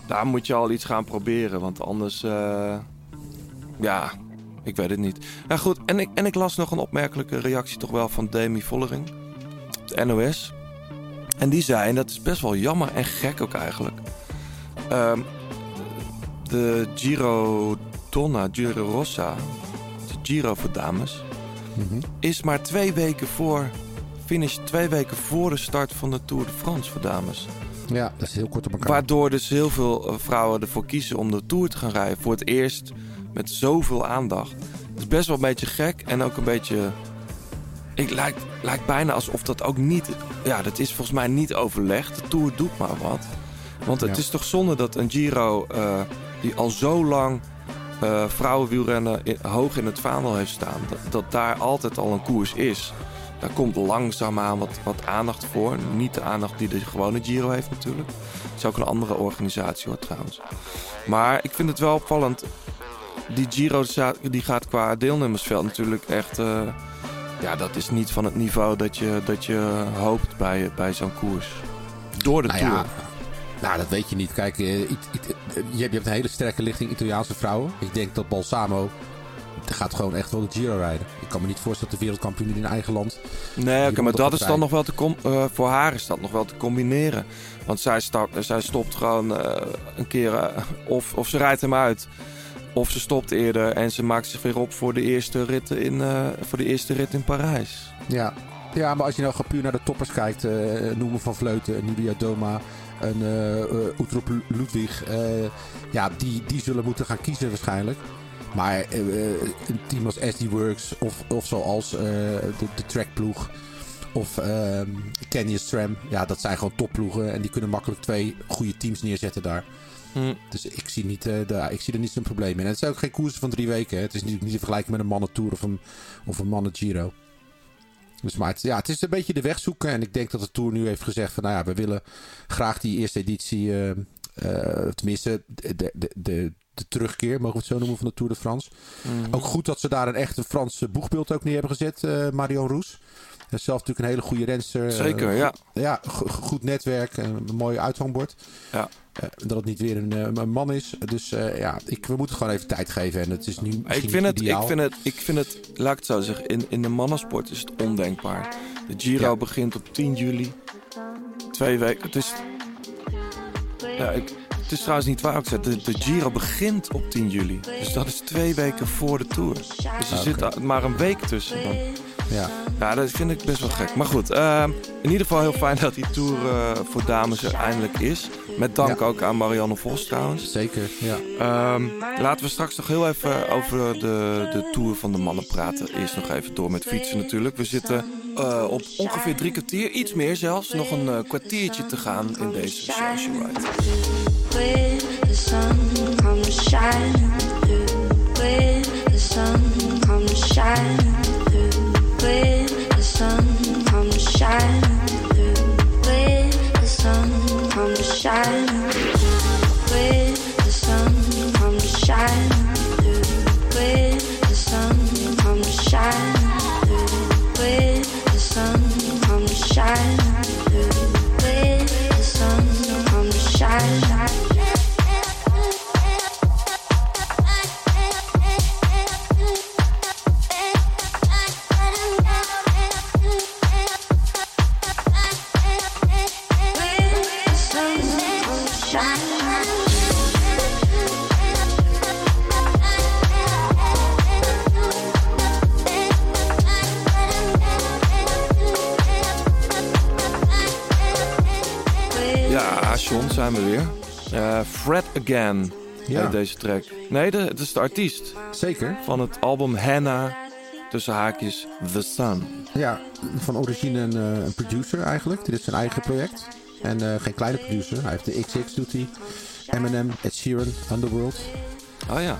Daar moet je al iets gaan proberen, want anders... ja, ik weet het niet. Ja, goed, en ik, en ik las nog een opmerkelijke reactie toch wel van Demi Vollering. De NOS. En die zei, en dat is best wel jammer en gek ook eigenlijk. ehm, de Giro Donna, Giro Rossa, de Giro voor dames, Mhm. is maar twee weken voor, finish twee weken voor de start van de Tour de France voor dames. Ja, dat is heel kort op elkaar. Waardoor dus heel veel eh, vrouwen ervoor kiezen om de Tour te gaan rijden. Voor het eerst met zoveel aandacht. Het is best wel een beetje gek en ook een beetje Ik lijkt, lijkt bijna alsof dat ook niet... Ja, dat is volgens mij niet overlegd. De Tour doet maar wat. Want het Ja. is toch zonde dat een Giro... eh, die al zo lang eh vrouwenwielrennen in- hoog in het vaandel heeft staan... Dat, dat daar altijd al een koers is. Daar komt langzaamaan wat, wat aandacht voor. Niet de aandacht die de gewone Giro heeft natuurlijk. Het is ook een andere organisatie hoor trouwens. Maar ik vind het wel opvallend. Die Giro die gaat qua deelnemersveld natuurlijk echt... eh, ja, dat is niet van het niveau dat je, dat je hoopt bij, bij zo'n koers. Door de Nou Tour. ja, nou, dat weet je niet. Kijk, eh, It- It- je, hebt, je hebt een hele sterke lichting Italiaanse vrouwen. Ik denk dat Balsamo gaat gewoon echt wel de Giro rijden. Ik kan me niet voorstellen dat de wereldkampioen in eigen land... Nee, oké, maar dat is dan nog wel te eh, voor haar is dat nog wel te combineren. Want zij, start, zij stopt gewoon een keer, of, of ze rijdt hem uit, of ze stopt eerder en ze maakt zich weer op voor de eerste rit in, eh, voor de eerste rit in Parijs. Ja. ja, maar als je nou puur naar de toppers kijkt... eh noemen Van Vleuten, Nibia Doma... Een eh eh, Utrop Ludwig. ja, die, die zullen moeten gaan kiezen waarschijnlijk. Maar een team als SD Works of, of zoals de, de trackploeg of ehm Canyon Stram. Ja, dat zijn gewoon topploegen. En die kunnen makkelijk twee goede teams neerzetten daar. Hm. Dus ik zie, niet, eh, daar, ik zie er niet zo'n probleem in. En het zijn ook geen koersen van drie weken. Hè. Het is niet, niet te vergelijken met een mannen Tour of een, of een mannen Giro. Dus maar het, ja, het is een beetje de weg zoeken. En ik denk dat de Tour nu heeft gezegd van... Nou ja, we willen graag die eerste editie... eh, eh, tenminste, de, de, de, de, terugkeer, mogen we het zo noemen, van de Tour de France. Mhm. Ook goed dat ze daar een echte Franse boegbeeld ook neer hebben gezet. Marion Roes. Is zelf natuurlijk een hele goede renster. eh, Zeker, ja. Ja, go- goed netwerk. en Een mooi uithangbord. Ja. Eh, dat het niet weer een, eh, een man is. Dus ja, ik, we moeten gewoon even tijd geven. En het is nu Ik vind, het, ideaal. ik, vind het, ik vind het, laat ik het zo zeggen, in, in de mannensport is het ondenkbaar. De Giro begint op 10 juli. Twee weken. Het is, ja, ik, het is trouwens niet waar. ook zeg. De, de Giro begint op 10 juli. Dus dat is twee weken voor de Tour. Dus er Oké. zit maar een week tussen dan. Ja. Ja, dat vind ik best wel gek. Maar goed, ehm, in ieder geval heel fijn dat die Tour eh, voor dames er eindelijk is. Met dank Ja. ook aan Marianne Vos trouwens. Zeker, ja. Ehm, laten we straks nog heel even over de, de Tour van de mannen praten. Eerst nog even door met fietsen natuurlijk. We zitten eh, op ongeveer drie kwartier, iets meer zelfs. Nog een eh, kwartiertje te gaan in deze social ride. Again, Ja. heet deze track. Nee, de, het is de artiest. Zeker. Van het album Hannah, tussen haakjes The Sun. Ja, van origine een, eh, een producer eigenlijk. Dit is zijn eigen project. En eh, geen kleine producer. Hij heeft de XX doet hij. Eminem, Ed Sheeran, Underworld. Oh ja.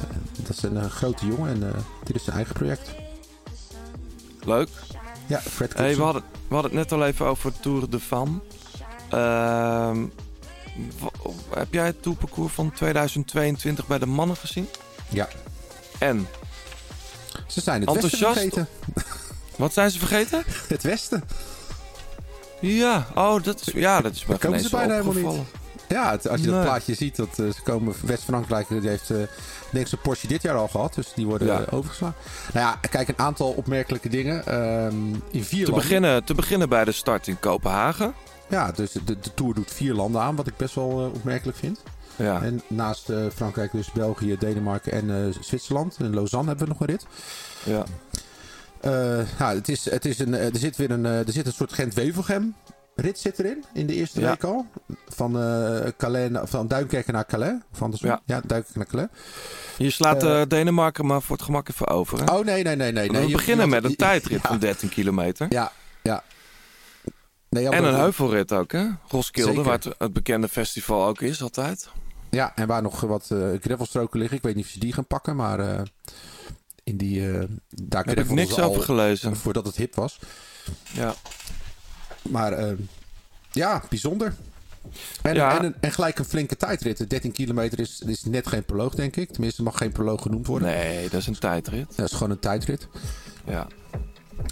Dat is een eh, grote jongen en eh, dit is zijn eigen project. Leuk. Ja, Fred Hey, we, hadden, we hadden het net al even over Tour de Femme. Ehm, wa- heb jij het tourparcours van 2022 bij de mannen gezien? Ja. En? Ze zijn het westen Enthousiast? vergeten. Wat zijn ze vergeten? Het westen. Ja, oh, dat is, ja, dat is me komen ze bijna helemaal niet. Ja, het- als je dat plaatje ziet, dat, eh, ze komen West-Frankrijk, die heeft eh denk ik zijn Porsche dit jaar al gehad. Dus die worden Ja. overgeslagen. Nou ja, kijk, een aantal opmerkelijke dingen. Ehm, in vier Te landen. beginnen, te beginnen bij de start in Kopenhagen. Ja, dus de, de Tour doet vier landen aan, wat ik best wel eh, opmerkelijk vind. Ja. En naast eh, Frankrijk dus België, Denemarken en eh, Zwitserland. In Lausanne hebben we nog een rit. Ja. Ja, het is, het is een, er zit weer een, er zit een soort Gent-Wevelgem rit zit erin, in de eerste Ja. week al. Van, Calais, van Duinkerken naar Calais. Of andersom. Ja. Ja, Duinkerken naar Calais. Je slaat Denemarken maar voor het gemak even over. Hè? Oh, nee, nee, nee. nee, nee. We beginnen je- met een je- tijdrit ja. van 13 kilometer. Ja, ja. Nee, En een heuvelrit ook, hè? Roskilde, Zeker. waar het, het bekende festival ook is altijd. Ja, en waar nog wat eh gravelstroken liggen. Ik weet niet of ze die gaan pakken, maar eh, in die... eh daar Heb ik niks over gelezen. Voordat het hip was. Ja. Maar ja, bijzonder. En, Ja. En, een- en gelijk een flinke tijdrit. De 13 kilometer is, is net geen proloog, denk ik. Tenminste, mag geen proloog genoemd worden. Nee, dat is een tijdrit. Dat is gewoon een tijdrit. Ja.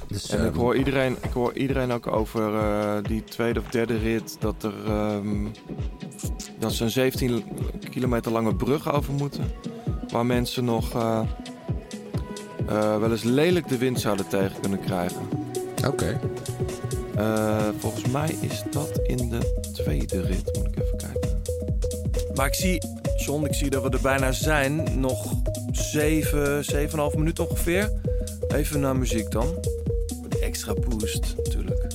Dus, En ik hoor, iedereen, ik hoor iedereen ook over eh, die tweede of derde rit dat er ehm, dat ze een 17 kilometer lange brug over moeten. Waar mensen nog eh, eh, wel eens lelijk de wind zouden tegen kunnen krijgen. Oké. Eh, volgens mij is dat in de tweede rit. Moet ik even kijken. Maar ik zie, John, ik zie dat we er bijna zijn. Nog 7, 7,5 minuten ongeveer. Even naar muziek dan. Extra boost natuurlijk.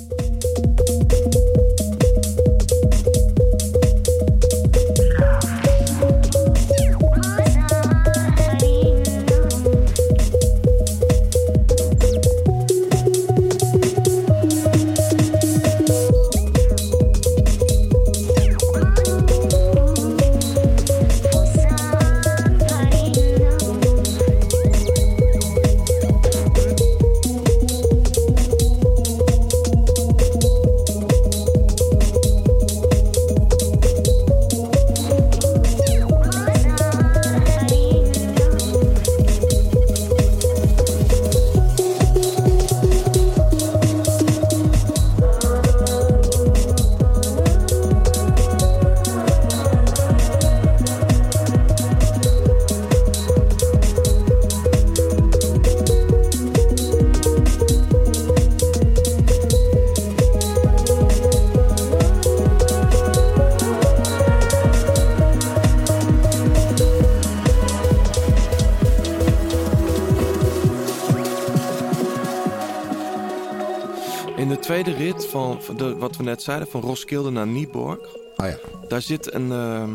Tweede rit van, van de, wat we net zeiden, van Roskilde naar Nieborg. Oh ja. Daar zit een, ehm,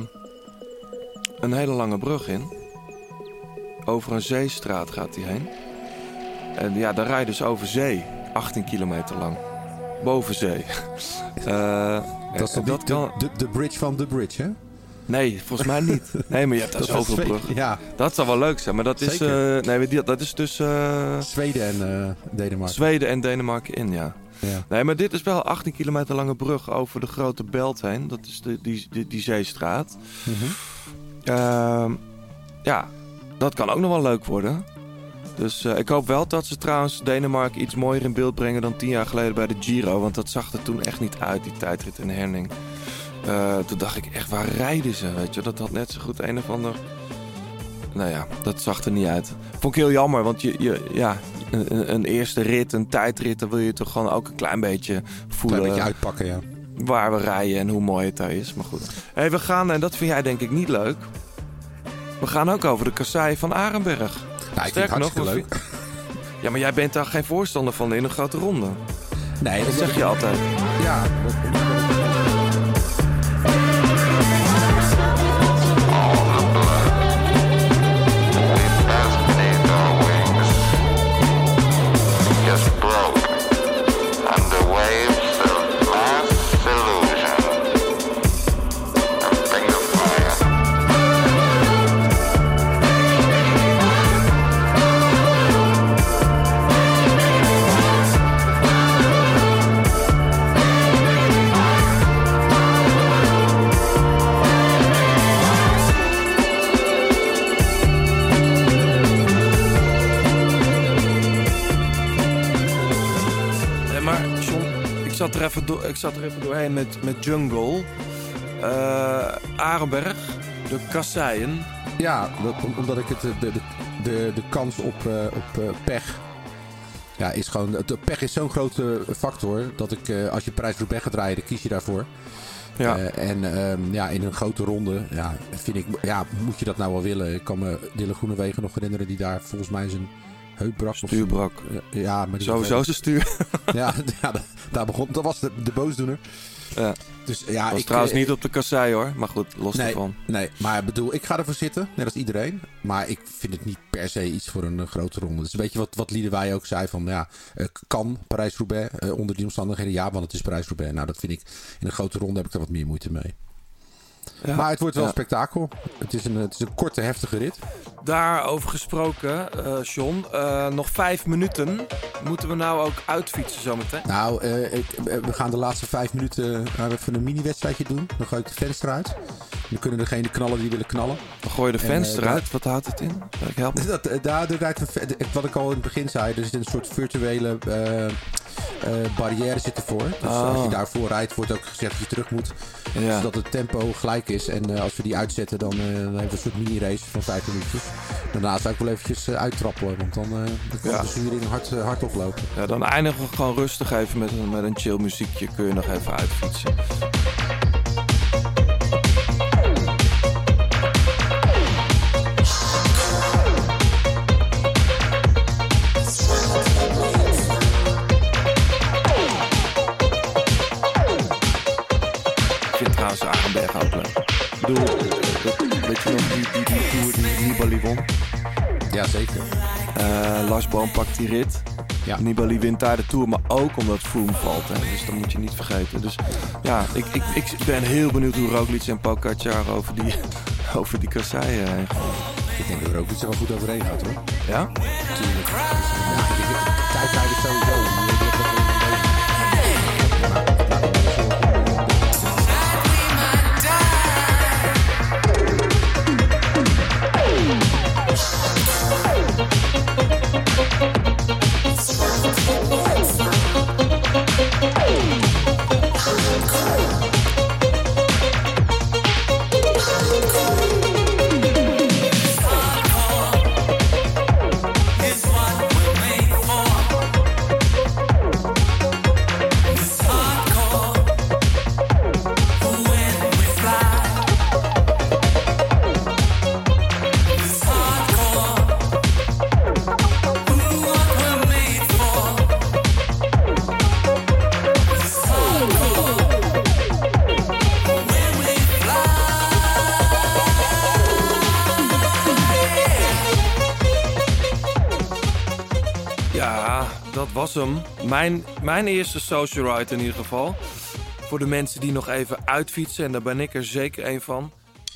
een hele lange brug in. Over een zeestraat gaat die heen. En ja, daar rijden ze over zee. 18 kilometer lang. Boven zee. Eh, Dat is de, de, de bridge van de bridge, hè? Nee, volgens mij niet. Nee, maar je hebt daar zoveel bruggen. ja. Dat zou wel leuk zijn, maar dat is... Eh, nee, dat is dus... eh, Zweden en eh, Denemarken. Zweden en Denemarken in, ja. Ja. Nee, maar dit is wel 18 kilometer lange brug over de grote belt heen. Dat is de, die, die, die zeestraat. Mhm. Ehm, ja, dat kan ook nog wel leuk worden. Dus eh, ik hoop wel dat ze trouwens Denemarken iets mooier in beeld brengen dan tien jaar geleden bij de Giro. Want dat zag er toen echt niet uit, die tijdrit in Herning. Eh, toen dacht ik echt, waar rijden ze? Weet je, dat had net zo goed een of ander... Nou ja, dat zag er niet uit. Vond ik heel jammer, want je, je, ja, een, een eerste rit, een tijdrit, dan wil je toch gewoon ook een klein beetje voelen Klein beetje uitpakken, ja. waar we rijden en hoe mooi het daar is. Maar goed. Hey, we gaan, en dat vind jij denk ik niet leuk. We gaan ook over de kassei van Arenberg. Nou, ik vind het hartstikke we leuk. Ja, maar jij bent daar geen voorstander van in een grote ronde. Nee, dat zeg je altijd. Ja, just zat er even, door, ik zat er even doorheen met, met Jungle. Eh Arenberg, de kasseien. Ja, dat, om- omdat ik het, eh, de, de, de, de kans op, eh, op pech. Ja, is gewoon. De pech is zo'n grote factor. Dat ik, als je prijs voor pech gaat rijden, kies je daarvoor. Ja. En ehm, ja, in een grote ronde, ja, vind ik, ja, moet je dat nou wel willen? Ik kan me Dylan Groenewegen nog herinneren, die daar volgens mij zijn Heupbrak. Stuurbrak. Ja, maar Sowieso zijn stuur. ja, ja, da- daar begon. Dat was de, de boosdoener. Ja. Dus ja, was ik trouwens eh, niet op de kassei hoor. Maar goed, los nee, ervan. Nee, maar ik bedoel, ik ga ervoor zitten, net als iedereen. Maar ik vind het niet per se iets voor een eh, grote ronde. Is een beetje wat, wat Liedewij ook zei van, ja, eh, kan Parijs-Roubaix onder die omstandigheden? Ja, want het is Parijs-Roubaix. Nou, dat vind ik, in een grote ronde heb ik er wat meer moeite mee. Ja. Maar het wordt wel Ja. een spektakel. Het is een, het is een korte, heftige rit. Daarover gesproken, eh John. eh, nog vijf minuten. Moeten we nou ook uitfietsen zometeen? Nou, eh, ik, we gaan de laatste vijf minuten gaan we even een mini-wedstrijdje doen. Dan gooi ik de venster uit. Dan kunnen degene knallen die willen knallen. Dan gooi je de En, venster uit. Wat houdt het in? Ik helpen? Dat, daar, wat ik al in het begin zei, er zit een soort virtuele eh, eh, barrière zit ervoor. Dus Ah. als je daarvoor rijdt, wordt ook gezegd dat je terug moet. Ja. Zodat het tempo gelijk is. En eh, als we die uitzetten, dan, dan hebben we een soort mini-race van vijf minuutjes. Daarna zou ik wel eventjes uittrappelen, want dan, dan kan Ja. de zuring hard, hard oplopen. Ja, dan eindigen we gewoon rustig even met met een chill muziekje. Kun je nog even uitfietsen. Ik bedoel, dat- weet je nog die, die, die tour die Nibali won? Ja, zeker. Eh, Lars Boom pakt die rit. Ja. Nibali wint daar de Tour, maar ook omdat Froome valt. Hè. Dus dat moet je niet vergeten. Dus ja, ik, ik, ik ben heel benieuwd hoe Roglic en Pogacar over die, over die kasseien heen gaan. Ik denk dat iets er wel goed overheen gaat hoor. Ja? Tuurlijk. Ja, tijdrijden sowieso. Mijn, mijn eerste social ride in ieder geval. Voor de mensen die nog even uitfietsen, en daar ben ik er zeker een van.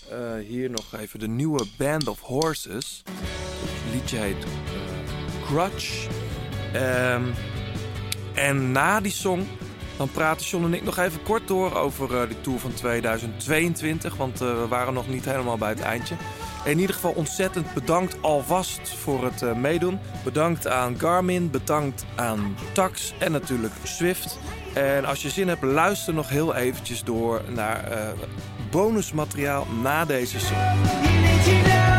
Eh, hier nog even de nieuwe Band of Horses. Het liedje heet eh, Crutch. Ehm, en na die song, dan praten John en ik nog even kort door over eh, de Tour van 2022. Want eh, we waren nog niet helemaal bij het eindje. In ieder geval ontzettend bedankt alvast voor het eh, meedoen. Bedankt aan Garmin, bedankt aan Tax en natuurlijk Swift. En als je zin hebt, luister nog heel eventjes door naar eh, bonusmateriaal na deze song.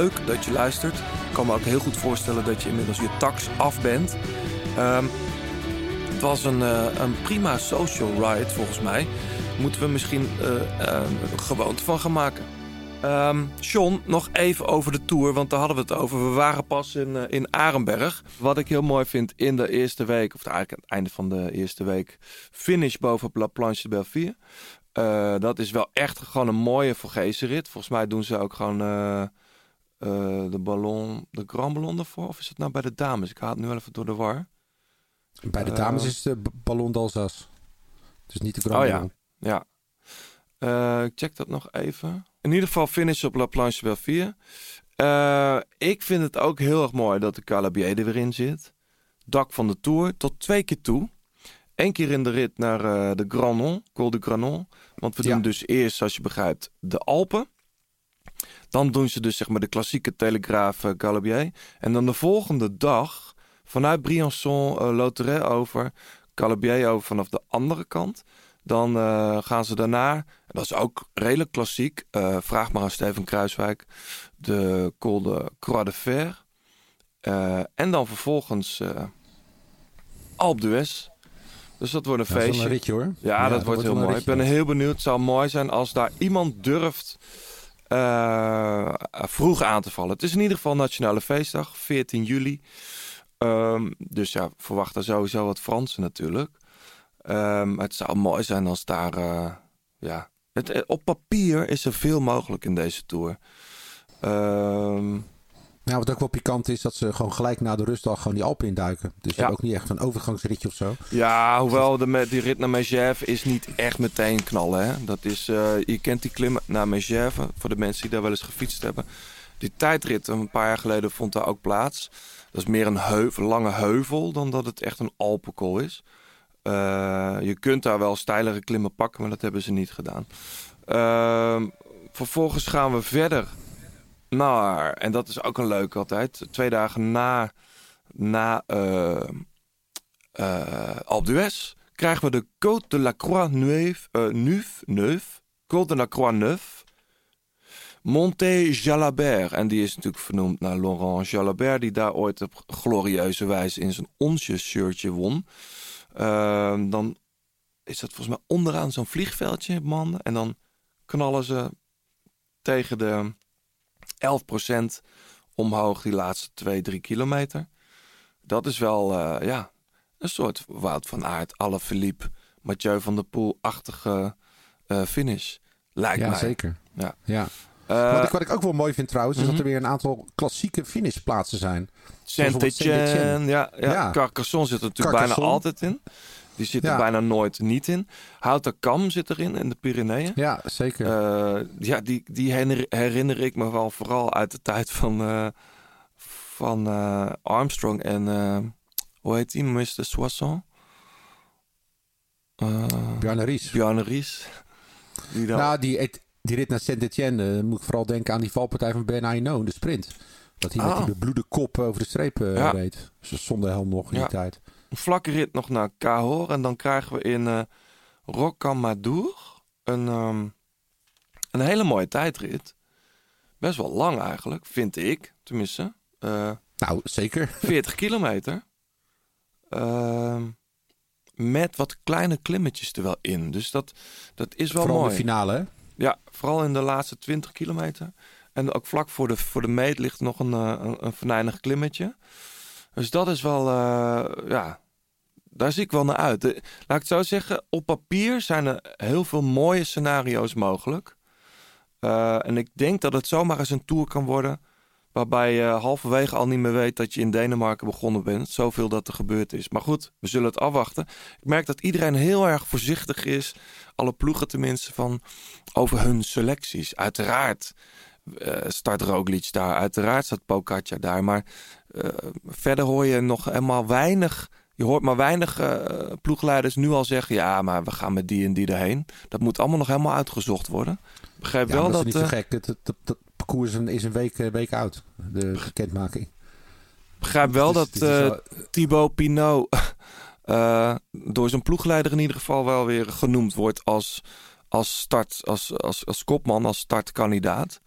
Leuk dat je luistert. Ik kan me ook heel goed voorstellen dat je inmiddels je tax af bent. Ehm, het was een, eh, een prima social ride volgens mij. Moeten we misschien een gewoonte van gaan maken. Ehm John, nog even over de tour, want daar hadden we het over. We waren pas in, eh, in Arenberg. Wat ik heel mooi vind in de eerste week, of eigenlijk aan het einde van de eerste week, finish boven La Planche de dat is wel echt gewoon een mooie Vorgezen rit. Volgens mij doen ze ook gewoon de ballon, de Grand Ballon ervoor. Of is het nou bij de dames? Ik haal het nu wel even door de war. Bij de Eh, dames is het de Ballon d'Alsace. Dus niet de Grand Oh ja, Ballon. ja. Eh, ik check dat nog even. In ieder geval finish op La Planche Belleville. Eh ik vind het ook heel erg mooi dat de Calabier er weer in zit. Dak van de Tour tot twee keer toe. Eén keer in de rit naar eh, de Granon, Col de Granon. Want we doen dus eerst, zoals je begrijpt, de Alpen. Dan doen ze dus zeg maar de klassieke Telegraaf Calabier. En dan de volgende dag vanuit Briançon, Lauterets over, Calabier over vanaf de andere kant. Dan eh, gaan ze daarna, en dat is ook redelijk klassiek, eh, vraag maar aan Steven Kruiswijk, de Col de Croix de Fer. En dan vervolgens eh Alpe d'Huez. Dus dat wordt een dat is feestje. een ritje, hoor. Ja, Ja, dat, dat wordt heel mooi. Ik ben heel benieuwd. Het zou mooi zijn als daar iemand durft eh, vroeg aan te vallen. Het is in ieder geval Nationale Feestdag, 14 juli. Ehm, dus ja, verwacht er sowieso wat Fransen natuurlijk. Ehm, het zou mooi zijn als daar... eh, ja, het, eh, op papier is er veel mogelijk in deze Tour. Ehm, Nou, wat ook wel pikant is, dat ze gewoon gelijk na de rustdag gewoon die Alpen induiken. Dus Ja. ook niet echt een overgangsritje of zo. Ja, hoewel de, die rit naar Megève is niet echt meteen knallen. Hè? Dat is, eh, je kent die klim naar Megève, voor de mensen die daar wel eens gefietst hebben. Die tijdrit een paar jaar geleden vond daar ook plaats. Dat is meer een heuvel, lange heuvel dan dat het echt een Alpenkol is. Eh, je kunt daar wel steilere klimmen pakken, maar dat hebben ze niet gedaan. Ehm, vervolgens gaan we verder naar, en dat is ook een leuk altijd, twee dagen na, na eh, eh Alpe krijgen we de Côte de la Croix Neuve, eh, Neuve, Neuve, Côte de la Croix Neuve, Monte Jalabert. En die is natuurlijk vernoemd naar Laurent Jalabert, die daar ooit op glorieuze wijze in zijn onsje shirtje won. Ehm, dan is dat volgens mij onderaan zo'n vliegveldje, man. En dan knallen ze tegen de 11% omhoog die laatste 2, 3 kilometer. Dat is wel, eh, ja, een soort Wout van Aert, Alaphilippe, Mathieu van der Poel-achtige eh, finish. Lijkt ja, mij. zeker. Ja. Ja. Eh, wat, ik, wat ik ook wel mooi vind trouwens, is mhm. dat er weer een aantal klassieke finishplaatsen zijn. Saint-Etienne, ja, ja. Ja. Carcassonne zit er natuurlijk bijna altijd in. Die zit er Ja. bijna nooit niet in. Houterkam zit erin, in de Pyreneeën. Ja, zeker. Eh, ja, die, die herinner, ik me wel vooral uit de tijd van, eh, van eh, Armstrong en... hoe heet die? Mr. Soissons? Uh, Bjarne Ries. Bjarne Ries. Die dan... Nou, die, et- die rit naar Saint-Etienne, moet ik vooral denken aan die valpartij van Ben Aino, de sprint. Dat hij met Ah. die bebloede kop over de streep Ja. reed. Dus zonder helm nog in Ja. die tijd. Een vlakke rit nog naar Cahors. En dan krijgen we in eh Rocamadour een, ehm, een hele mooie tijdrit. Best wel lang eigenlijk, vind ik. Tenminste. Eh, nou, zeker. 40 kilometer. Ehm, met wat kleine klimmetjes er wel in. Dus dat, dat is wel Vooral mooi. de finale, hè? Ja, vooral in de laatste 20 kilometer. En ook vlak voor de, voor de meet ligt nog een, eh, een, een venijnig klimmetje. Dus dat is wel, eh, ja, daar zie ik wel naar uit. Eh, Laat ik het zo zeggen, op papier zijn er heel veel mooie scenario's mogelijk. Eh, en ik denk dat het zomaar eens een tour kan worden. Waarbij je halverwege al niet meer weet dat je in Denemarken begonnen bent. Zoveel dat er gebeurd is. Maar goed, we zullen het afwachten. Ik merk dat iedereen heel erg voorzichtig is. Alle ploegen tenminste van over hun selecties. Uiteraard eh, start Roglic daar. Uiteraard staat Pogacar daar. Maar verder hoor je nog helemaal weinig... Je hoort maar weinig eh, ploegleiders nu al zeggen... ja, maar we gaan met die en die erheen. Dat moet allemaal nog helemaal uitgezocht worden. Begrijp Ja, wel dat... dat is niet zo eh, gek. Dat, dat, dat, dat parcours is een, week, eh, week oud, de bekendmaking. begrijp wel dat is eh, wel- Thibaut Pinot eh, door zijn ploegleider in ieder geval wel weer genoemd wordt als, als start, als, als, als kopman, als startkandidaat.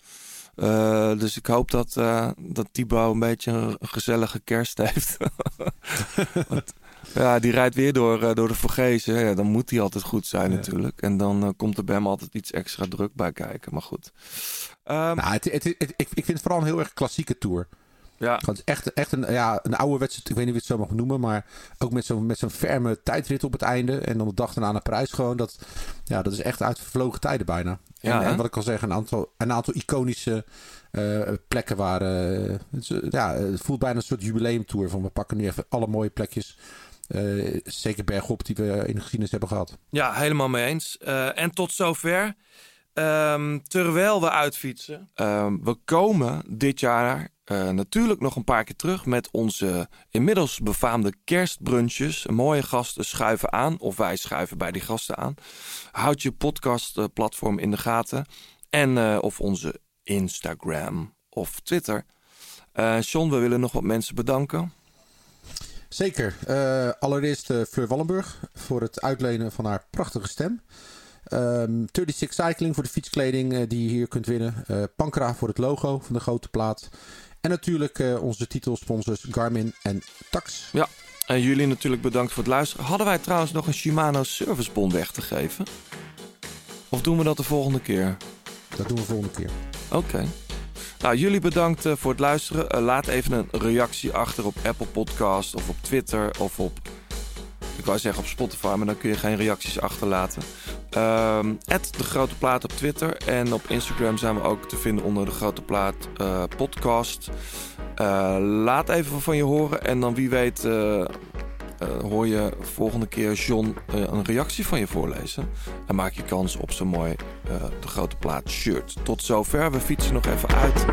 Eh, dus ik hoop dat, eh dat Thibaut een beetje een, gezellige kerst heeft. Want, ja, die rijdt weer door, eh, door de Vergezen. Ja, dan moet hij altijd goed zijn natuurlijk. En dan komt er bij hem altijd iets extra druk bij kijken. Maar goed. Ehm, Nou, het, het, het- ik, ik vind het vooral een heel erg klassieke tour. Ja. Het is echt, echt een, ja, een oude wedstrijd, ik weet niet of je het zo mag noemen, maar ook met zo'n met zo'n ferme tijdrit op het einde. En dan de dag daarna naar Parijs gewoon. Dat, ja, dat is echt uit vervlogen tijden bijna. Ja, en, wat ik al zeg, een aantal, een aantal iconische eh, plekken waar... eh, het, is, ja, het voelt bijna een soort jubileumtour van we pakken nu even alle mooie plekjes. eh, zeker bergop die we in de geschiedenis hebben gehad. Ja, helemaal mee eens. Eh, en tot zover. Ehm, terwijl we uitfietsen. ehm, we komen dit jaar eh, natuurlijk nog een paar keer terug met onze inmiddels befaamde kerstbrunches. Mooie gasten schuiven aan, of wij schuiven bij die gasten aan. Houd je podcastplatform in de gaten. En eh, of onze Instagram of Twitter. Eh John, we willen nog wat mensen bedanken. Zeker. Eh, allereerst eh, Fleur Wallenburg voor het uitlenen van haar prachtige stem. Ehm 36 Cycling voor de fietskleding eh, die je hier kunt winnen. Eh Pankra voor het logo van de grote plaat. En natuurlijk eh, onze titelsponsors Garmin en Tax. Ja, en jullie natuurlijk bedankt voor het luisteren. Hadden wij trouwens nog een Shimano servicebon weg te geven? Of doen we dat de volgende keer? Dat doen we volgende keer. Oké. Nou, jullie bedankt eh, voor het luisteren. Eh, laat even een reactie achter op Apple Podcast of op Twitter of op... Ik wou zeggen op Spotify, maar dan kun je geen reacties achterlaten. Ehm de Grote Plaat op Twitter. En op Instagram zijn we ook te vinden onder de Grote Plaat eh, podcast. Eh, laat even van je horen. En dan wie weet eh, hoor je volgende keer John een reactie van je voorlezen. En maak je kans op zo'n mooi De Grote Plaat shirt. Tot zover. We fietsen nog even uit.